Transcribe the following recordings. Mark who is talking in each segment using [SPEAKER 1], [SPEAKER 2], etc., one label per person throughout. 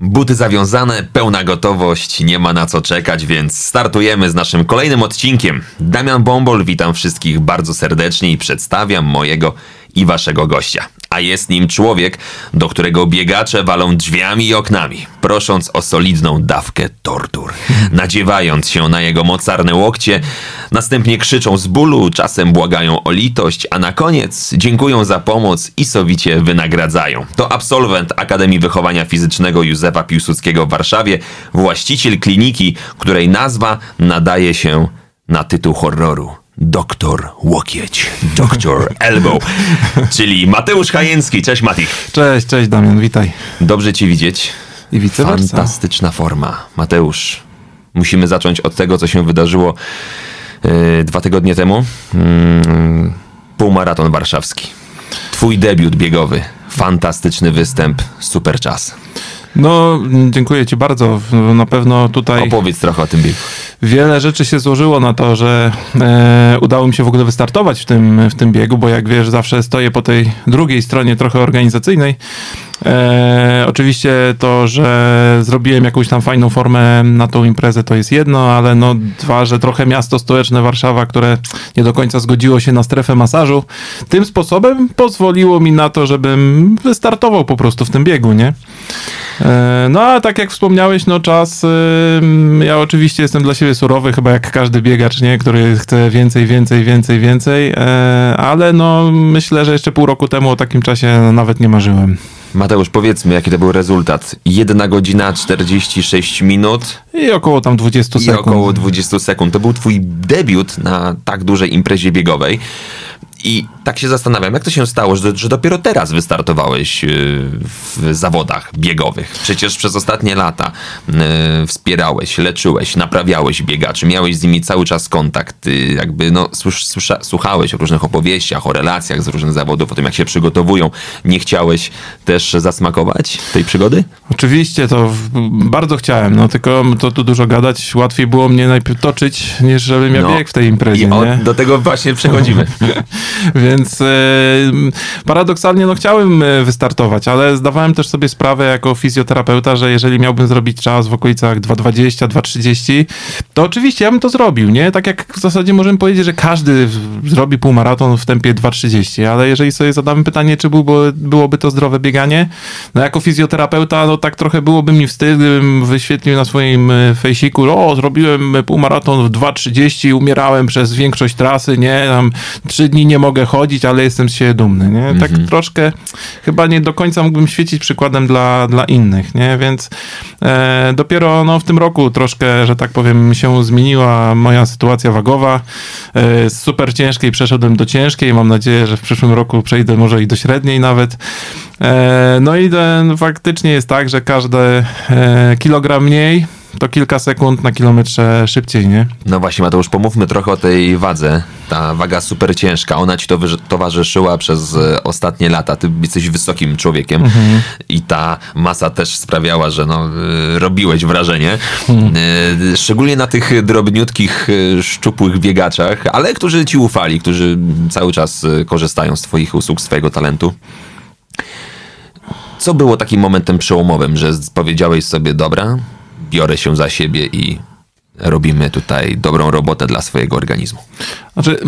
[SPEAKER 1] Buty zawiązane, pełna gotowość, nie ma na co czekać, więc startujemy z naszym kolejnym odcinkiem. Damian Bombol, witam wszystkich bardzo serdecznie i przedstawiam mojego i waszego gościa. A jest nim człowiek, do którego biegacze walą drzwiami i oknami, prosząc o solidną dawkę tortur. Nadziewając się na jego mocarne łokcie, następnie krzyczą z bólu, czasem błagają o litość, a na koniec dziękują za pomoc i sowicie wynagradzają. To absolwent Akademii Wychowania Fizycznego Józefa Piłsudskiego w Warszawie, właściciel kliniki, której nazwa nadaje się na tytuł horroru. Doktor Łokieć, Doktor Elbow, czyli Mateusz Hajęcki. Cześć Mati.
[SPEAKER 2] Cześć, cześć Damian, witaj.
[SPEAKER 1] Dobrze Cię widzieć.
[SPEAKER 2] I vice versa.
[SPEAKER 1] Fantastyczna forma. Mateusz, musimy zacząć od tego, co się wydarzyło yy, dwa tygodnie temu. Yy, półmaraton warszawski. Twój debiut biegowy. Fantastyczny występ, super czas.
[SPEAKER 2] No, dziękuję Ci bardzo. Na pewno tutaj
[SPEAKER 1] Opowiedz trochę o tym biegu.
[SPEAKER 2] Wiele rzeczy się złożyło na to, że e, udało mi się w ogóle wystartować w tym, w tym biegu, bo jak wiesz, zawsze stoję po tej drugiej stronie trochę organizacyjnej. E, oczywiście to, że zrobiłem jakąś tam fajną formę na tą imprezę, to jest jedno, ale no dwa, że trochę miasto stołeczne Warszawa, które nie do końca zgodziło się na strefę masażu, tym sposobem pozwoliło mi na to, żebym wystartował po prostu w tym biegu, nie? E, No a tak jak wspomniałeś, no czas, ja oczywiście jestem dla siebie surowy, chyba jak każdy biegacz, nie? Który chce więcej, więcej, więcej, więcej, e, ale no myślę, że jeszcze pół roku temu o takim czasie nawet nie marzyłem.
[SPEAKER 1] Mateusz, powiedzmy, jaki to był rezultat. 1 godzina 46 minut
[SPEAKER 2] I około tam 20
[SPEAKER 1] i
[SPEAKER 2] sekund.
[SPEAKER 1] około 20 sekund. To był twój debiut na tak dużej imprezie biegowej. I tak się zastanawiam, jak to się stało, że, że dopiero teraz wystartowałeś yy, w zawodach biegowych. Przecież przez ostatnie lata yy, wspierałeś, leczyłeś, naprawiałeś biegaczy, miałeś z nimi cały czas kontakt. Yy, jakby no, słysza, słuchałeś o różnych opowieściach, o relacjach z różnych zawodów, o tym, jak się przygotowują. Nie chciałeś też zasmakować tej przygody?
[SPEAKER 2] Oczywiście, to bardzo chciałem, no tylko to tu dużo gadać, łatwiej było mnie najpierw toczyć, niż żebym ja
[SPEAKER 1] No.
[SPEAKER 2] biegł w tej imprezie,
[SPEAKER 1] I o, do tego właśnie przechodzimy.
[SPEAKER 2] Więc e, paradoksalnie no chciałem e, wystartować, ale zdawałem też sobie sprawę jako fizjoterapeuta, że jeżeli miałbym zrobić czas w okolicach 2,20, 2,30, to oczywiście ja bym to zrobił, nie? Tak jak w zasadzie możemy powiedzieć, że każdy zrobi półmaraton w tempie 2,30, ale jeżeli sobie zadamy pytanie, czy byłoby, byłoby to zdrowe bieganie, no jako fizjoterapeuta, no tak trochę byłoby mi wstyd, gdybym wyświetlił na swoim e, fejsiku, o, zrobiłem półmaraton w 2,30, umierałem przez większość trasy, nie, tam trzy dni nie mogę chodzić, ale jestem z siebie dumny, nie, tak troszkę chyba nie do końca mógłbym świecić przykładem dla, dla innych, nie, więc e, dopiero no, w tym roku troszkę, że tak powiem, się zmieniła moja sytuacja wagowa, e, z super ciężkiej przeszedłem do ciężkiej, mam nadzieję, że w przyszłym roku przejdę może i do średniej nawet, E, No i ten, faktycznie jest tak, że każdy e, kilogram mniej to kilka sekund na kilometrze szybciej, nie?
[SPEAKER 1] No właśnie, Mateusz, pomówmy trochę o tej wadze. Ta waga super ciężka, ona ci to towarzyszyła przez e, ostatnie lata. Ty jesteś wysokim człowiekiem i ta masa też sprawiała, że no, e, robiłeś wrażenie. E, Szczególnie na tych drobniutkich, szczupłych biegaczach, ale którzy ci ufali, którzy cały czas korzystają z twoich usług, z twojego talentu. Co było takim momentem przełomowym, że powiedziałeś sobie, dobra, biorę się za siebie i robimy tutaj dobrą robotę dla swojego organizmu.
[SPEAKER 2] Znaczy,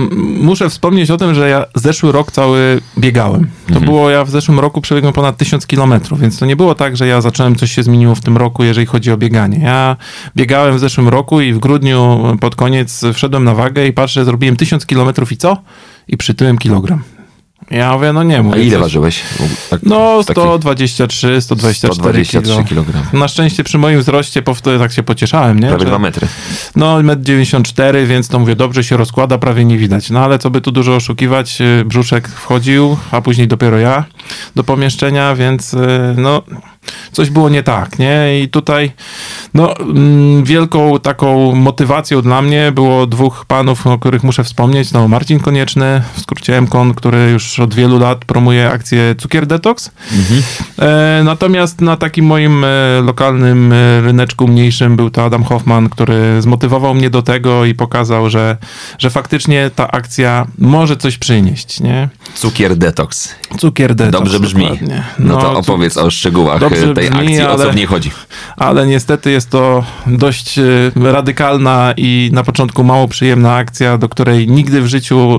[SPEAKER 2] muszę wspomnieć o tym, że ja zeszły rok cały biegałem. To było, ja w zeszłym roku przebiegłem ponad 1000 kilometrów, więc to nie było tak, że ja zacząłem, coś się zmieniło w tym roku, jeżeli chodzi o bieganie. Ja biegałem w zeszłym roku i w grudniu pod koniec wszedłem na wagę i patrzę, zrobiłem 1000 kilometrów i co? I przytyłem kilogram. Ja mówię, no nie
[SPEAKER 1] A
[SPEAKER 2] mówię.
[SPEAKER 1] ile
[SPEAKER 2] coś-
[SPEAKER 1] ważyłeś? Tak,
[SPEAKER 2] No,
[SPEAKER 1] taki
[SPEAKER 2] 123, 124
[SPEAKER 1] 123
[SPEAKER 2] kilo.
[SPEAKER 1] kg.
[SPEAKER 2] Na szczęście przy moim wzroście powtedy tak się pocieszałem, nie?
[SPEAKER 1] Prawie
[SPEAKER 2] Że-
[SPEAKER 1] 2 metry.
[SPEAKER 2] No, 1,94 m, więc to mówię, dobrze się rozkłada, prawie nie widać. No ale co by tu dużo oszukiwać, y, brzuszek wchodził, a później dopiero ja. Do pomieszczenia, więc e, no coś było nie tak, nie? I tutaj no, mm, wielką taką motywacją dla mnie było dwóch panów, o których muszę wspomnieć. No, Marcin Konieczny, w skrócie MKON, który już od wielu lat promuje akcję Cukier Detox. E, natomiast na takim moim e, lokalnym e, ryneczku mniejszym był to Adam Hoffman, który zmotywował mnie do tego i pokazał, że, że faktycznie ta akcja może coś przynieść, nie?
[SPEAKER 1] Cukier detoks.
[SPEAKER 2] Cukier Detox.
[SPEAKER 1] Dobrze brzmi.
[SPEAKER 2] dokładnie.
[SPEAKER 1] No, to opowiedz o szczegółach tej
[SPEAKER 2] brzmi,
[SPEAKER 1] akcji, o co
[SPEAKER 2] ale-
[SPEAKER 1] w niej chodzi.
[SPEAKER 2] ale niestety jest to dość e, radykalna i na początku mało przyjemna akcja, do której nigdy w życiu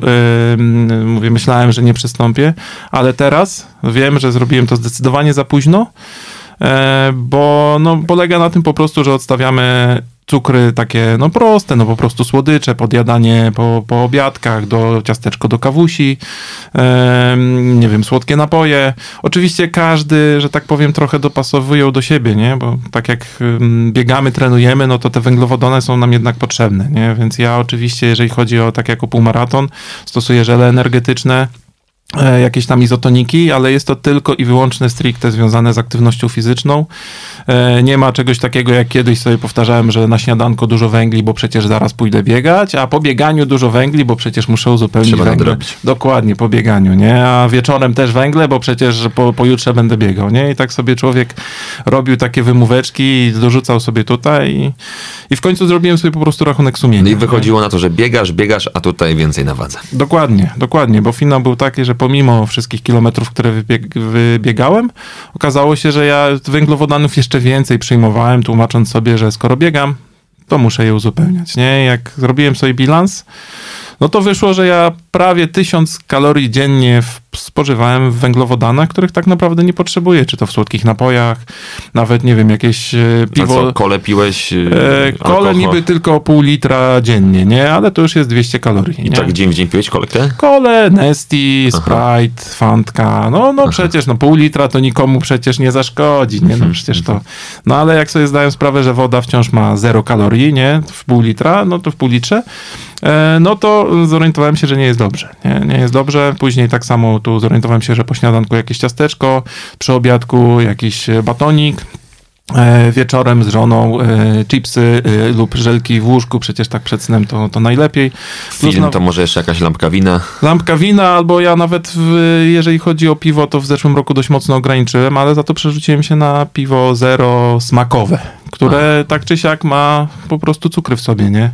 [SPEAKER 2] m, mówię, myślałem, że nie przystąpię, ale teraz wiem, że zrobiłem to zdecydowanie za późno, e, bo no, polega na tym po prostu, że odstawiamy cukry takie no proste, no po prostu słodycze, podjadanie po, po obiadkach, do ciasteczko do kawusi, em, nie wiem, słodkie napoje. Oczywiście każdy, że tak powiem, trochę dopasowują do siebie, nie? Bo tak jak biegamy, trenujemy, no to te węglowodany są nam jednak potrzebne, nie? Więc ja oczywiście, jeżeli chodzi o tak jak o półmaraton, stosuję żele energetyczne, e, jakieś tam izotoniki, ale jest to tylko i wyłącznie stricte związane z aktywnością fizyczną. E, Nie ma czegoś takiego, jak kiedyś sobie powtarzałem, że na śniadanko dużo węgli, bo przecież zaraz pójdę biegać, a po bieganiu dużo węgli, bo przecież muszę uzupełnić
[SPEAKER 1] Trzeba
[SPEAKER 2] węgle.
[SPEAKER 1] nadrobić.
[SPEAKER 2] Dokładnie, po bieganiu, nie? A wieczorem też węgle, bo przecież po, pojutrze będę biegał, nie? I tak sobie człowiek robił takie wymóweczki i dorzucał sobie tutaj i, i w końcu zrobiłem sobie po prostu rachunek sumienia.
[SPEAKER 1] No i
[SPEAKER 2] nie?
[SPEAKER 1] wychodziło na to, że biegasz, biegasz, a tutaj więcej na wadze.
[SPEAKER 2] Dokładnie, dokładnie, bo finał był taki, że pomimo wszystkich kilometrów, które wybieg, wybiegałem, okazało się, że ja węglowodanów jeszcze więcej przyjmowałem, tłumacząc sobie, że skoro biegam, to muszę je uzupełniać, nie? Jak zrobiłem sobie bilans, no to wyszło, że ja prawie 1000 kalorii dziennie spożywałem w węglowodanach, których tak naprawdę nie potrzebuję, czy to w słodkich napojach, nawet, nie wiem, jakieś e,
[SPEAKER 1] A
[SPEAKER 2] piwo...
[SPEAKER 1] co, kole piłeś? yy,
[SPEAKER 2] E, kole
[SPEAKER 1] alkohol?
[SPEAKER 2] niby tylko pół litra dziennie, nie? Ale to już jest 200 kalorii.
[SPEAKER 1] I
[SPEAKER 2] nie?
[SPEAKER 1] tak dzień w dzień piłeś kolkę?
[SPEAKER 2] Kole, Nesti, Sprite, Fantka, no, no przecież, no pół litra to nikomu przecież nie zaszkodzi, nie, no przecież to, no ale jak sobie zdają sprawę, że woda wciąż ma zero kalorii, nie, w pół litra, no to w pół litrze, e, no to zorientowałem się, że nie jest dobrze, nie, nie jest dobrze, później tak samo tu zorientowałem się, że po śniadanku jakieś ciasteczko, przy obiadku jakiś e, batonik, E, wieczorem z żoną e, chipsy lub żelki w łóżku, przecież tak przed snem to, to najlepiej. Plus
[SPEAKER 1] Film to może jeszcze jakaś lampka wina.
[SPEAKER 2] Lampka wina, albo ja nawet, w, jeżeli chodzi o piwo, to w zeszłym roku dość mocno ograniczyłem, ale za to przerzuciłem się na piwo zero smakowe, które tak czy siak ma po prostu cukry w sobie, nie?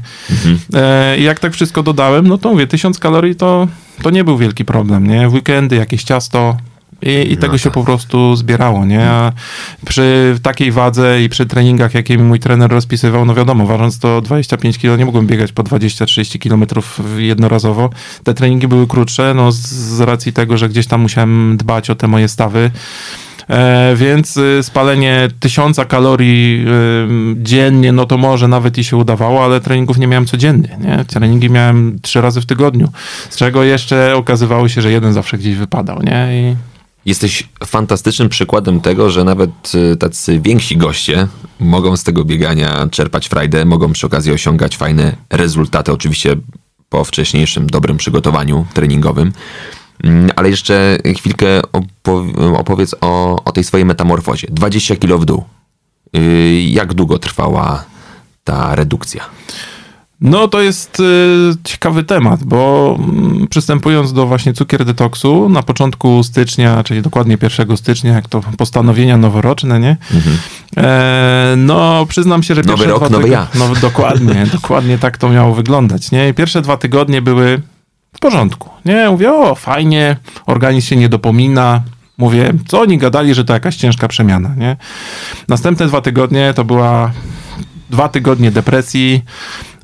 [SPEAKER 2] E, I jak tak wszystko dodałem, no to mówię, tysiąc kalorii to, to nie był wielki problem, nie? W weekendy jakieś ciasto, i, i tego się po prostu zbierało, nie? A przy takiej wadze i przy treningach, jakie mi mój trener rozpisywał, no wiadomo, ważąc to 25 kg, nie mogłem biegać po 20-30 km jednorazowo. Te treningi były krótsze, no z, z racji tego, że gdzieś tam musiałem dbać o te moje stawy. E, więc y, spalenie tysiąca kalorii y, dziennie, no to może nawet i się udawało, ale treningów nie miałem codziennie, nie? Treningi miałem trzy razy w tygodniu, z czego jeszcze okazywało się, że jeden zawsze gdzieś wypadał, nie? I
[SPEAKER 1] Jesteś fantastycznym przykładem tego, że nawet y, tacy więksi goście mogą z tego biegania czerpać frajdę, mogą przy okazji osiągać fajne rezultaty, oczywiście po wcześniejszym dobrym przygotowaniu treningowym. Mm, Ale jeszcze chwilkę opo- opowiedz o, o tej swojej metamorfozie. 20 kilo w dół. Y, Jak długo trwała ta redukcja?
[SPEAKER 2] No to jest y, ciekawy temat, bo mm, przystępując do właśnie cukier detoksu na początku stycznia, czyli dokładnie 1 stycznia, jak to postanowienia noworoczne, nie? E, no przyznam się, że
[SPEAKER 1] Nowy
[SPEAKER 2] pierwsze
[SPEAKER 1] rok,
[SPEAKER 2] dwa
[SPEAKER 1] nowy ja.
[SPEAKER 2] No, dokładnie, dokładnie tak to miało wyglądać, nie? I pierwsze dwa tygodnie były w porządku, nie? Mówię, o fajnie, organizm się nie dopomina, Mówię, co oni gadali, że to jakaś ciężka przemiana, nie? Następne dwa tygodnie to była dwa tygodnie depresji,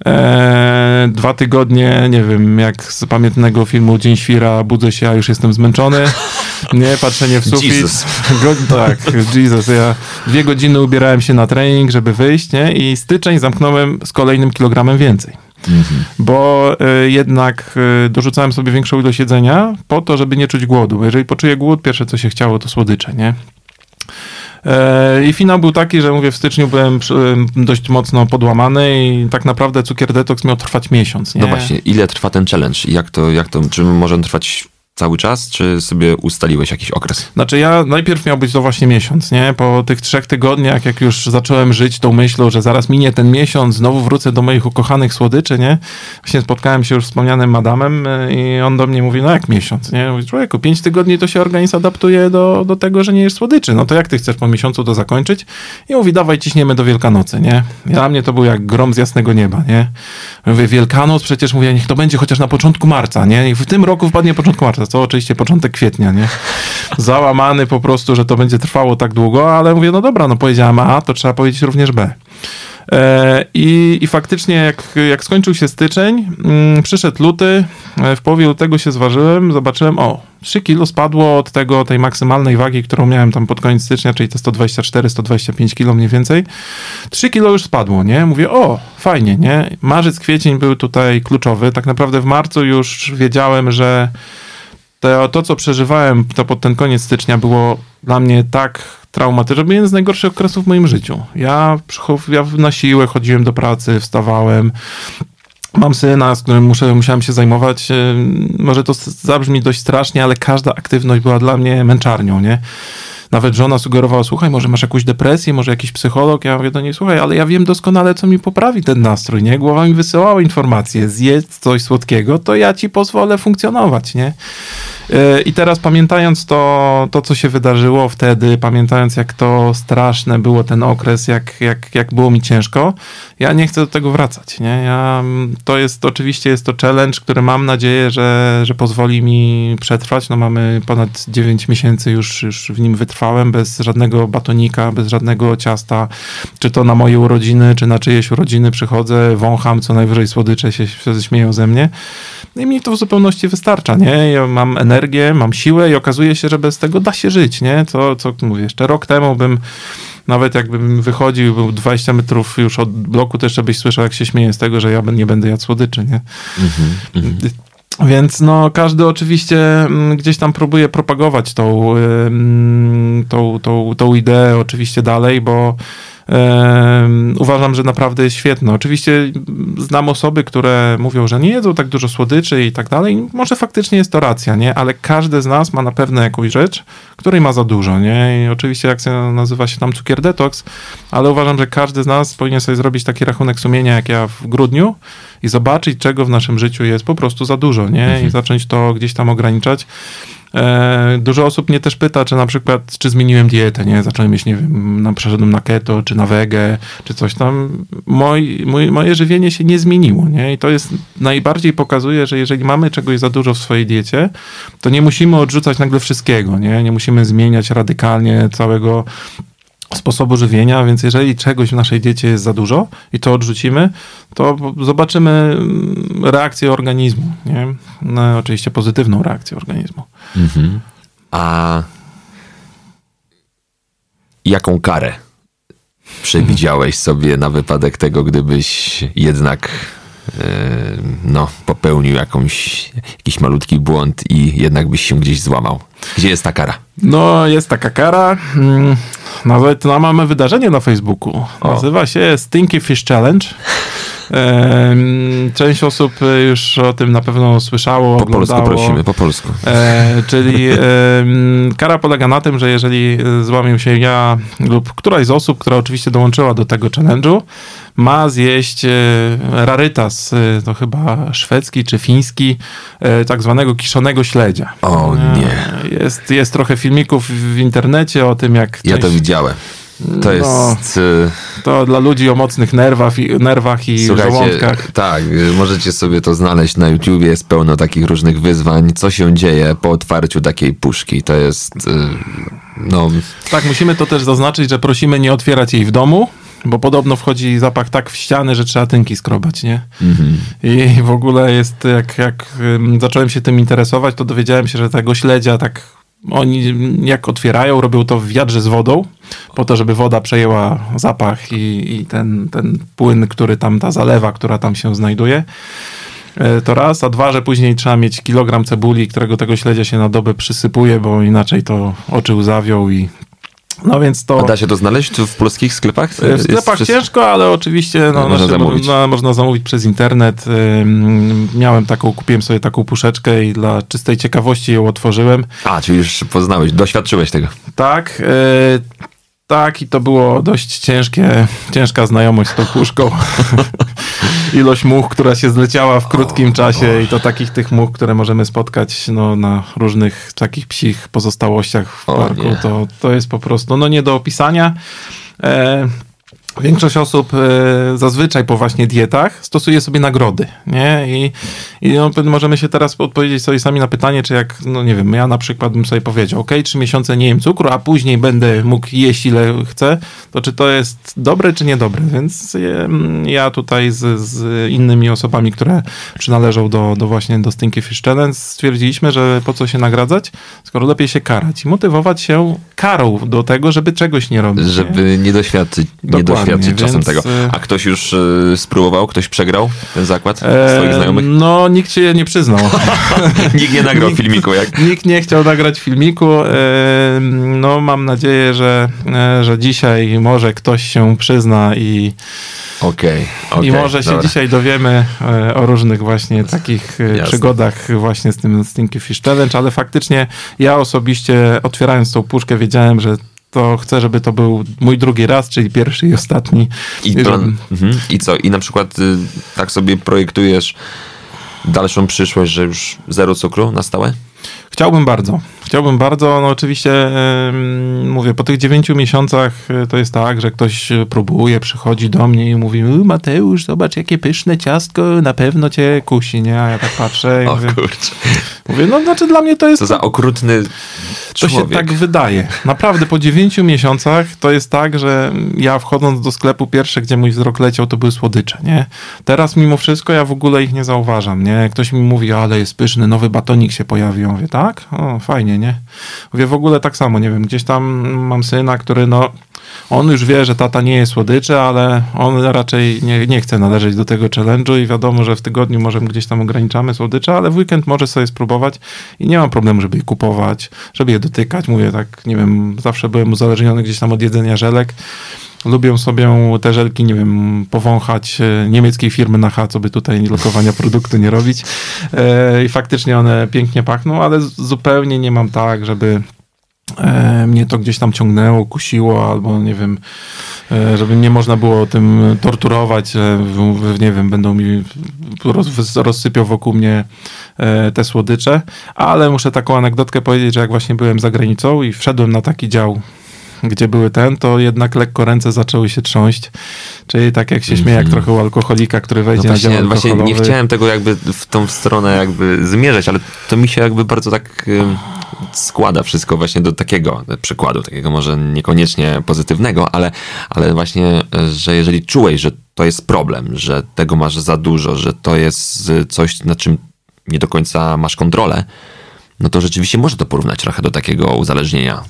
[SPEAKER 2] e, dwa tygodnie, nie wiem, jak z pamiętnego filmu Dzień Świra, budzę się, a już jestem zmęczony, nie, patrzenie w sufit.
[SPEAKER 1] Jesus.
[SPEAKER 2] Go, tak, Jesus, ja dwie godziny ubierałem się na trening, żeby wyjść, nie, i styczeń zamknąłem z kolejnym kilogramem więcej. Bo y, jednak y, dorzucałem sobie większą ilość jedzenia po to, żeby nie czuć głodu. Bo jeżeli poczuję głód, pierwsze co się chciało to słodycze, nie? E, I finał był taki, że mówię, w styczniu byłem dość mocno podłamany i tak naprawdę cukier detoks miał trwać miesiąc, nie?
[SPEAKER 1] No właśnie, ile trwa ten challenge? Jak to, jak to, czy może on trwać cały czas, czy sobie ustaliłeś jakiś okres?
[SPEAKER 2] Znaczy ja najpierw miał być to właśnie miesiąc, nie? Po tych trzech tygodniach, jak już zacząłem żyć tą myślą, że zaraz minie ten miesiąc, znowu wrócę do moich ukochanych słodyczy, nie? Właśnie spotkałem się już z wspomnianym Madamem y, i on do mnie mówi, no jak miesiąc, nie? Mówi, człowieku, pięć tygodni to się organizm adaptuje do, do tego, że nie jesz słodyczy. No to jak ty chcesz po miesiącu to zakończyć? I mówi, dawaj, ciśniemy do Wielkanocy, nie? Dla mnie to był jak grom z jasnego nieba, nie? Mówię, Wielkanoc, przecież mówię, niech to będzie chociaż na początku marca, nie? I w tym roku wpadnie początku marca, co oczywiście początek kwietnia, nie? Załamany po prostu, że to będzie trwało tak długo, ale mówię, no dobra, no powiedziałem A, to trzeba powiedzieć również B. E, I, I faktycznie, jak, jak skończył się styczeń, mm, przyszedł luty, e, w połowie lutego się zważyłem, zobaczyłem, o, 3 kilo spadło od tego, tej maksymalnej wagi, którą miałem tam pod koniec stycznia, czyli te 124-125 kilo mniej więcej. 3 kilo już spadło, nie? Mówię, o, fajnie, nie? Marzec, kwiecień był tutaj kluczowy. Tak naprawdę w marcu już wiedziałem, że to, to co przeżywałem to pod ten koniec stycznia było dla mnie tak traumatyczne, jeden z najgorszych okresów w moim życiu. Ja, ja na siłę chodziłem do pracy, wstawałem, Mam syna, z którym muszę, musiałem się zajmować. Może to zabrzmi dość strasznie, ale każda aktywność była dla mnie męczarnią, nie? Nawet żona sugerowała, słuchaj, może masz jakąś depresję, może jakiś psycholog. Ja mówię do niej, słuchaj, ale ja wiem doskonale, co mi poprawi ten nastrój, nie? Głowa mi wysyłała informacje, zjedz coś słodkiego, to ja ci pozwolę funkcjonować, nie? I teraz pamiętając to, to, co się wydarzyło wtedy, pamiętając jak to straszne było ten okres, jak, jak, jak było mi ciężko, ja nie chcę do tego wracać. Nie? Ja, to jest oczywiście jest to challenge, który mam nadzieję, że, że pozwoli mi przetrwać. No mamy ponad 9 miesięcy już, już w nim wytrwałem, bez żadnego batonika, bez żadnego ciasta, czy to na moje urodziny, czy na czyjeś urodziny przychodzę, wącham, co najwyżej słodycze się, śmieją ze mnie. No i mi to w zupełności wystarcza, nie? Ja mam energię, mam siłę i okazuje się, że bez tego da się żyć, nie? Co, co mówię, jeszcze rok temu bym nawet jakbym wychodził, był 20 metrów już od bloku, to jeszcze byś słyszał, jak się śmieje z tego, że ja nie będę jadł słodyczy, nie? Mm -hmm. Więc no, każdy oczywiście mm, gdzieś tam próbuje propagować tą, tą, tą, tą ideę oczywiście dalej, bo uważam, że naprawdę jest świetne. Oczywiście znam osoby, które mówią, że nie jedzą tak dużo słodyczy i tak dalej. Może faktycznie jest to racja, nie? Ale każdy z nas ma na pewno jakąś rzecz, której ma za dużo, nie? I oczywiście akcja nazywa się tam cukier detox, ale uważam, że każdy z nas powinien sobie zrobić taki rachunek sumienia, jak ja w grudniu i zobaczyć, czego w naszym życiu jest po prostu za dużo, nie? I mhm. zacząć to gdzieś tam ograniczać. E, dużo osób mnie też pyta, czy na przykład, czy zmieniłem dietę, nie? Zacząłem jeść, nie wiem, na, przeszedłem na keto, czy na wege, czy coś tam. Moj, mój, moje żywienie się nie zmieniło, nie? I to jest, najbardziej pokazuje, że jeżeli mamy czegoś za dużo w swojej diecie, to nie musimy odrzucać nagle wszystkiego, nie? Nie musimy zmieniać radykalnie całego sposobu żywienia, więc jeżeli czegoś w naszej diecie jest za dużo i to odrzucimy, to zobaczymy mm, reakcję organizmu, nie? No, oczywiście pozytywną reakcję organizmu. Mhm.
[SPEAKER 1] A jaką karę przewidziałeś sobie na wypadek tego, gdybyś jednak e, no, popełnił jakąś, jakiś malutki błąd i jednak byś się gdzieś złamał? Gdzie jest ta kara?
[SPEAKER 2] No, jest taka kara. Mm, nawet no, mamy wydarzenie na Facebooku. Nazywa o. się Stinky Fish Challenge. Część osób już o tym na pewno słyszało.
[SPEAKER 1] Po polsku prosimy, po polsku. E,
[SPEAKER 2] czyli kara polega na tym, że jeżeli złamię się ja lub któraś z osób, która oczywiście dołączyła do tego challenge'u, ma zjeść e, rarytas, e, to chyba szwedzki czy fiński, tak zwanego kiszonego śledzia.
[SPEAKER 1] O nie.
[SPEAKER 2] Jest, jest trochę filmików w internecie o tym, jak.
[SPEAKER 1] Ja to widziałem. To no, jest.
[SPEAKER 2] To dla ludzi o mocnych nerwach, nerwach i żołądkach.
[SPEAKER 1] Tak, możecie sobie to znaleźć na YouTubie. Jest pełno takich różnych wyzwań. Co się dzieje po otwarciu takiej puszki? To jest. Y, no.
[SPEAKER 2] Tak, musimy to też zaznaczyć, że prosimy nie otwierać jej w domu. Bo podobno wchodzi zapach tak w ściany, że trzeba tynki skrobać, nie? Mm-hmm. I w ogóle jest, jak, jak zacząłem się tym interesować, to dowiedziałem się, że tego śledzia tak oni jak otwierają, robią to w wiadrze z wodą, po to, żeby woda przejęła zapach i, i ten, ten płyn, który tam, ta zalewa, która tam się znajduje. E, to raz, a dwa, że później trzeba mieć kilogram cebuli, którego tego śledzia się na dobę przysypuje, bo inaczej to oczy łzawią i No więc to...
[SPEAKER 1] A da się to znaleźć w polskich sklepach?
[SPEAKER 2] W sklepach
[SPEAKER 1] Jest
[SPEAKER 2] ciężko, ale oczywiście no,
[SPEAKER 1] No, można
[SPEAKER 2] znaczy,
[SPEAKER 1] zamówić.
[SPEAKER 2] Można, można zamówić przez internet. Miałem taką, kupiłem sobie taką puszeczkę i dla czystej ciekawości ją otworzyłem.
[SPEAKER 1] A, czyli już poznałeś, doświadczyłeś tego.
[SPEAKER 2] Tak, e, tak i to było dość ciężkie, ciężka znajomość z tą puszką. Ilość much, która się zleciała w krótkim czasie i to takich tych much, które możemy spotkać no, na różnych takich psich pozostałościach w
[SPEAKER 1] O
[SPEAKER 2] parku,
[SPEAKER 1] nie.
[SPEAKER 2] to, to jest po prostu no, nie do opisania. E, Większość osób e, zazwyczaj po właśnie dietach stosuje sobie nagrody, nie? I, i no, możemy się teraz odpowiedzieć sobie sami na pytanie, czy jak, no nie wiem, ja na przykład bym sobie powiedział, ok, trzy miesiące nie jem cukru, a później będę mógł jeść ile chcę, to czy to jest dobre, czy niedobre? Więc ja tutaj z, z innymi osobami, które przynależą do, do właśnie do Stinky Fish Challenge stwierdziliśmy, że po co się nagradzać, skoro lepiej się karać i motywować się karą do tego, żeby czegoś nie robić. nie?
[SPEAKER 1] Żeby nie doświadczyć, nie
[SPEAKER 2] Dokładnie,
[SPEAKER 1] doświadczyć czasem
[SPEAKER 2] więc,
[SPEAKER 1] tego.
[SPEAKER 2] e,
[SPEAKER 1] A ktoś już e, spróbował? Ktoś przegrał ten zakład?
[SPEAKER 2] E,
[SPEAKER 1] Swoich znajomych?
[SPEAKER 2] No, nikt się nie przyznał.
[SPEAKER 1] Nikt nie nagrał
[SPEAKER 2] nikt-
[SPEAKER 1] filmiku, jak
[SPEAKER 2] nikt nie chciał nagrać filmiku. E, No, mam nadzieję, że, e, że dzisiaj może ktoś się przyzna i,
[SPEAKER 1] Okej, okej.
[SPEAKER 2] i może się
[SPEAKER 1] dobra.
[SPEAKER 2] dzisiaj dowiemy e, o różnych właśnie takich
[SPEAKER 1] Jasne.
[SPEAKER 2] przygodach właśnie z tym Stinky Fish Challenge, ale faktycznie ja osobiście otwierając tą puszkę wiedziałem, że to chcę, żeby to był mój drugi raz, czyli pierwszy i ostatni.
[SPEAKER 1] I,
[SPEAKER 2] żeby-
[SPEAKER 1] plan, mhm. I co? I na przykład y, tak sobie projektujesz dalszą przyszłość, że już zero cukru na stałe?
[SPEAKER 2] Chciałbym bardzo. Chciałbym bardzo. No oczywiście em, mówię, po tych dziewięciu miesiącach e, to jest tak, że ktoś e, próbuje, przychodzi do mnie i mówi "U, Mateusz, zobacz jakie pyszne ciastko, na pewno cię kusi, nie? A ja tak patrzę i
[SPEAKER 1] O
[SPEAKER 2] mówię,
[SPEAKER 1] kurczę.
[SPEAKER 2] mówię, no znaczy dla mnie to jest...
[SPEAKER 1] Co za okrutny
[SPEAKER 2] To się
[SPEAKER 1] człowiek.
[SPEAKER 2] tak wydaje. Naprawdę po dziewięciu miesiącach to jest tak, że ja wchodząc do sklepu pierwsze, gdzie mój wzrok leciał, to były słodycze, nie? Teraz mimo wszystko ja w ogóle ich nie zauważam, nie? Ktoś mi mówi, ale jest pyszny, nowy batonik się pojawił. Ja Mówię, tak? O, fajnie, nie? Mówię, w ogóle tak samo, nie wiem, gdzieś tam mam syna, który no, on już wie, że tata nie jest słodyczy, ale on raczej nie, nie chce należeć do tego challenge'u i wiadomo, że w tygodniu może gdzieś tam ograniczamy słodycze, ale w weekend może sobie spróbować i nie mam problemu, żeby je kupować, żeby je dotykać. Mówię tak, nie wiem, zawsze byłem uzależniony gdzieś tam od jedzenia żelek. Lubię sobie te żelki, nie wiem, powąchać e, niemieckiej firmy na H, co by tutaj lokowania produktu nie robić. E, I faktycznie one pięknie pachną, ale zupełnie nie mam tak, żeby mnie to gdzieś tam ciągnęło, kusiło, albo nie wiem, e, żeby nie można było tym torturować, że nie wiem, będą mi roz, rozsypiał wokół mnie e, te słodycze, ale muszę taką anegdotkę powiedzieć, że jak właśnie byłem za granicą i wszedłem na taki dział gdzie były ten, to jednak lekko ręce zaczęły się trząść. Czyli tak jak się śmieje, jak trochę u alkoholika, który
[SPEAKER 1] No
[SPEAKER 2] wejdzie na dział
[SPEAKER 1] właśnie, właśnie nie chciałem tego jakby w tą stronę jakby zmierzać, ale to mi się jakby bardzo tak składa wszystko właśnie do takiego przykładu, takiego może niekoniecznie pozytywnego, ale, ale właśnie, że jeżeli czułeś, że to jest problem, że tego masz za dużo, że to jest coś, nad czym nie do końca masz kontrolę, no to rzeczywiście może to porównać trochę do takiego uzależnienia,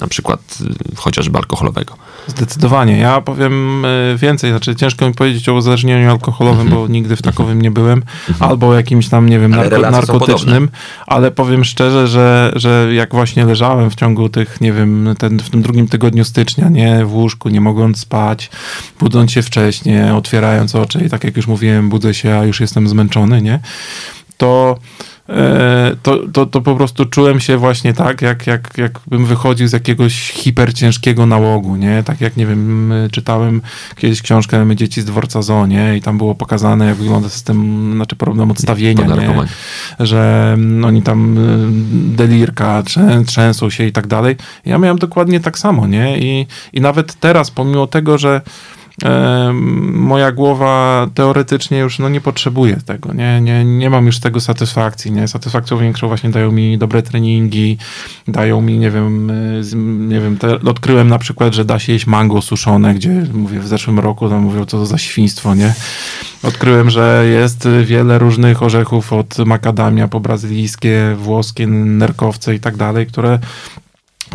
[SPEAKER 1] na przykład y, chociażby alkoholowego.
[SPEAKER 2] Zdecydowanie. Ja powiem e, więcej, znaczy ciężko mi powiedzieć o uzależnieniu alkoholowym, bo nigdy w takowym nie byłem, albo o jakimś tam, nie wiem, narko, narkotycznym, ale powiem szczerze, że, że jak właśnie leżałem w ciągu tych, nie wiem, ten, w tym drugim tygodniu stycznia, nie, w łóżku, nie mogąc spać, budząc się wcześnie, otwierając oczy i tak jak już mówiłem, budzę się, a już jestem zmęczony, nie, to to, to, to po prostu czułem się właśnie tak, jak, jak, jakbym wychodził z jakiegoś hiperciężkiego nałogu, nie? Tak jak, nie wiem, czytałem kiedyś książkę My dzieci z dworca Zoo, nie? I tam było pokazane, jak wygląda system, znaczy problem odstawienia, nie? Że oni tam delirka, trzę, trzęsą się i tak dalej. Ja miałem dokładnie tak samo, nie? I, i nawet teraz, pomimo tego, że moja głowa teoretycznie już no, nie potrzebuje tego, nie, nie, nie mam już tego satysfakcji, nie, satysfakcją większą właśnie dają mi dobre treningi, dają mi, nie wiem, z- nie wiem, te, odkryłem na przykład, że da się jeść mango suszone, gdzie, mówię, w zeszłym roku tam mówią, co to za świństwo, nie, odkryłem, że jest wiele różnych orzechów od makadamia po brazylijskie, włoskie, nerkowce i tak dalej, które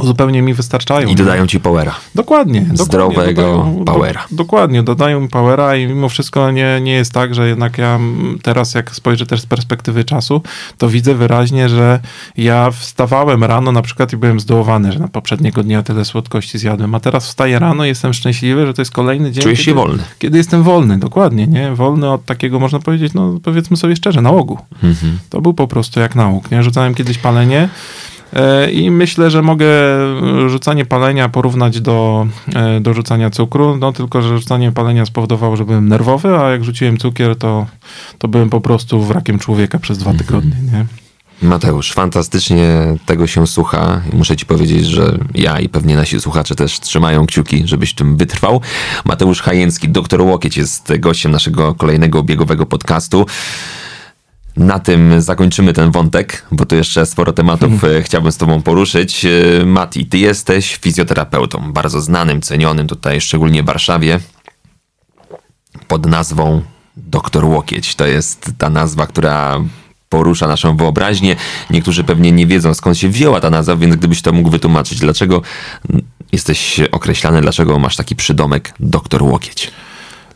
[SPEAKER 2] zupełnie mi wystarczają.
[SPEAKER 1] I dodają ci powera.
[SPEAKER 2] Dokładnie.
[SPEAKER 1] Zdrowego
[SPEAKER 2] dodają,
[SPEAKER 1] powera.
[SPEAKER 2] Do, dokładnie, dodają mi powera i mimo wszystko nie, nie jest tak, że jednak ja teraz jak spojrzę też z perspektywy czasu, to widzę wyraźnie, że ja wstawałem rano na przykład i byłem zdołowany, że na poprzedniego dnia tyle słodkości zjadłem, a teraz wstaję rano i jestem szczęśliwy, że to jest kolejny dzień.
[SPEAKER 1] Czujesz się
[SPEAKER 2] kiedy,
[SPEAKER 1] wolny.
[SPEAKER 2] Kiedy jestem wolny, dokładnie, nie? Wolny od takiego, można powiedzieć, no powiedzmy sobie szczerze, nałogu.
[SPEAKER 1] Mhm.
[SPEAKER 2] To był po prostu jak nauk, nie? Rzucałem kiedyś palenie, I myślę, że mogę rzucanie palenia porównać do, e, do rzucania cukru, no tylko, że rzucanie palenia spowodowało, że byłem nerwowy, a jak rzuciłem cukier, to, to byłem po prostu wrakiem człowieka przez dwa tygodnie, nie?
[SPEAKER 1] Mateusz, fantastycznie tego się słucha. Muszę ci powiedzieć, że ja i pewnie nasi słuchacze też trzymają kciuki, żebyś tym wytrwał. Mateusz Hajęcki, doktor Łokieć jest gościem naszego kolejnego biegowego podcastu. Na tym zakończymy ten wątek, bo tu jeszcze sporo tematów e, chciałbym z Tobą poruszyć. E, Mati, Ty jesteś fizjoterapeutą, bardzo znanym, cenionym tutaj, szczególnie w Warszawie, pod nazwą Doktor Łokieć. To jest ta nazwa, która porusza naszą wyobraźnię. Niektórzy pewnie nie wiedzą skąd się wzięła ta nazwa, więc gdybyś to mógł wytłumaczyć, dlaczego jesteś określany, dlaczego masz taki przydomek Doktor Łokieć.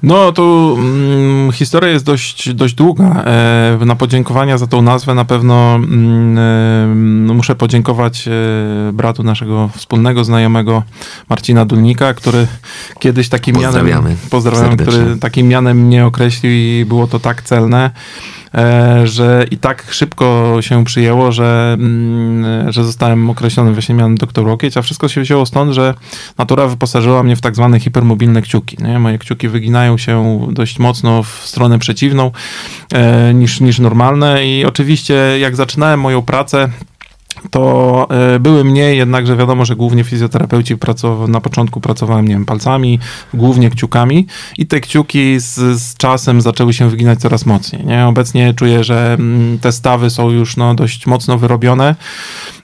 [SPEAKER 2] No, to mm, historia jest dość, dość długa. E, na podziękowania za tą nazwę na pewno mm, e, muszę podziękować e, bratu naszego wspólnego znajomego Marcina Dulnika, który kiedyś takim
[SPEAKER 1] Pozdrawiamy
[SPEAKER 2] mianem, pozdrawiam,
[SPEAKER 1] serdecznie.
[SPEAKER 2] który takim mianem mnie określił i było to tak celne, że i tak szybko się przyjęło, że, mm, że zostałem określony właśnie mianem doktor Łokieć, a wszystko się wzięło stąd, że natura wyposażyła mnie w tak zwane hipermobilne kciuki. Nie? Moje kciuki wyginają się dość mocno w stronę przeciwną e, niż, niż normalne i oczywiście jak zaczynałem moją pracę, to e, były mniej, jednakże wiadomo, że głównie fizjoterapeuci pracow- na początku pracowałem, nie wiem, palcami, głównie kciukami i te kciuki z, z czasem zaczęły się wyginać coraz mocniej. Nie? Obecnie czuję, że mm, te stawy są już no, dość mocno wyrobione.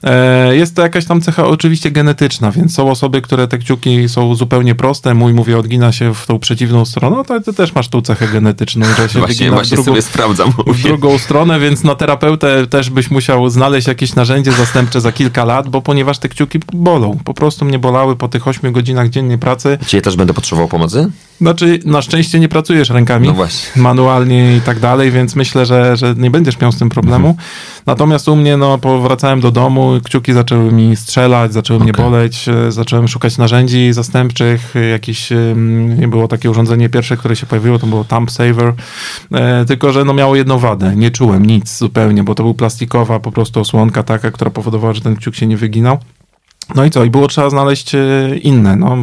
[SPEAKER 2] E, Jest to jakaś tam cecha oczywiście genetyczna, więc są osoby, które te kciuki są zupełnie proste. Mój, mówię, odgina się w tą przeciwną stronę, no to ty też masz tą cechę genetyczną, że się
[SPEAKER 1] Właśnie,
[SPEAKER 2] wygina w
[SPEAKER 1] właśnie
[SPEAKER 2] drugą,
[SPEAKER 1] sobie sprawdzam.
[SPEAKER 2] w drugą stronę, więc na terapeutę też byś musiał znaleźć jakieś narzędzie zastępcze za kilka lat, bo ponieważ te kciuki bolą. Po prostu mnie bolały po tych 8 godzinach dziennie pracy.
[SPEAKER 1] Czy ja też będę potrzebował pomocy?
[SPEAKER 2] Znaczy, na szczęście nie pracujesz rękami
[SPEAKER 1] No
[SPEAKER 2] manualnie i tak dalej, więc myślę, że, że nie będziesz miał z tym problemu.
[SPEAKER 1] Mhm.
[SPEAKER 2] Natomiast u mnie, no, powracałem do domu, kciuki zaczęły mi strzelać, zaczęły mnie
[SPEAKER 1] Okej.
[SPEAKER 2] boleć, e, zacząłem szukać narzędzi zastępczych, jakieś, em, było takie urządzenie pierwsze, które się pojawiło, to było Thumb Saver, e, tylko, że no miało jedną wadę, nie czułem nic zupełnie, bo to był plastikowa po prostu osłonka taka, która powodowała, że ten kciuk się nie wyginał. No i co? I było trzeba znaleźć e, inne. No,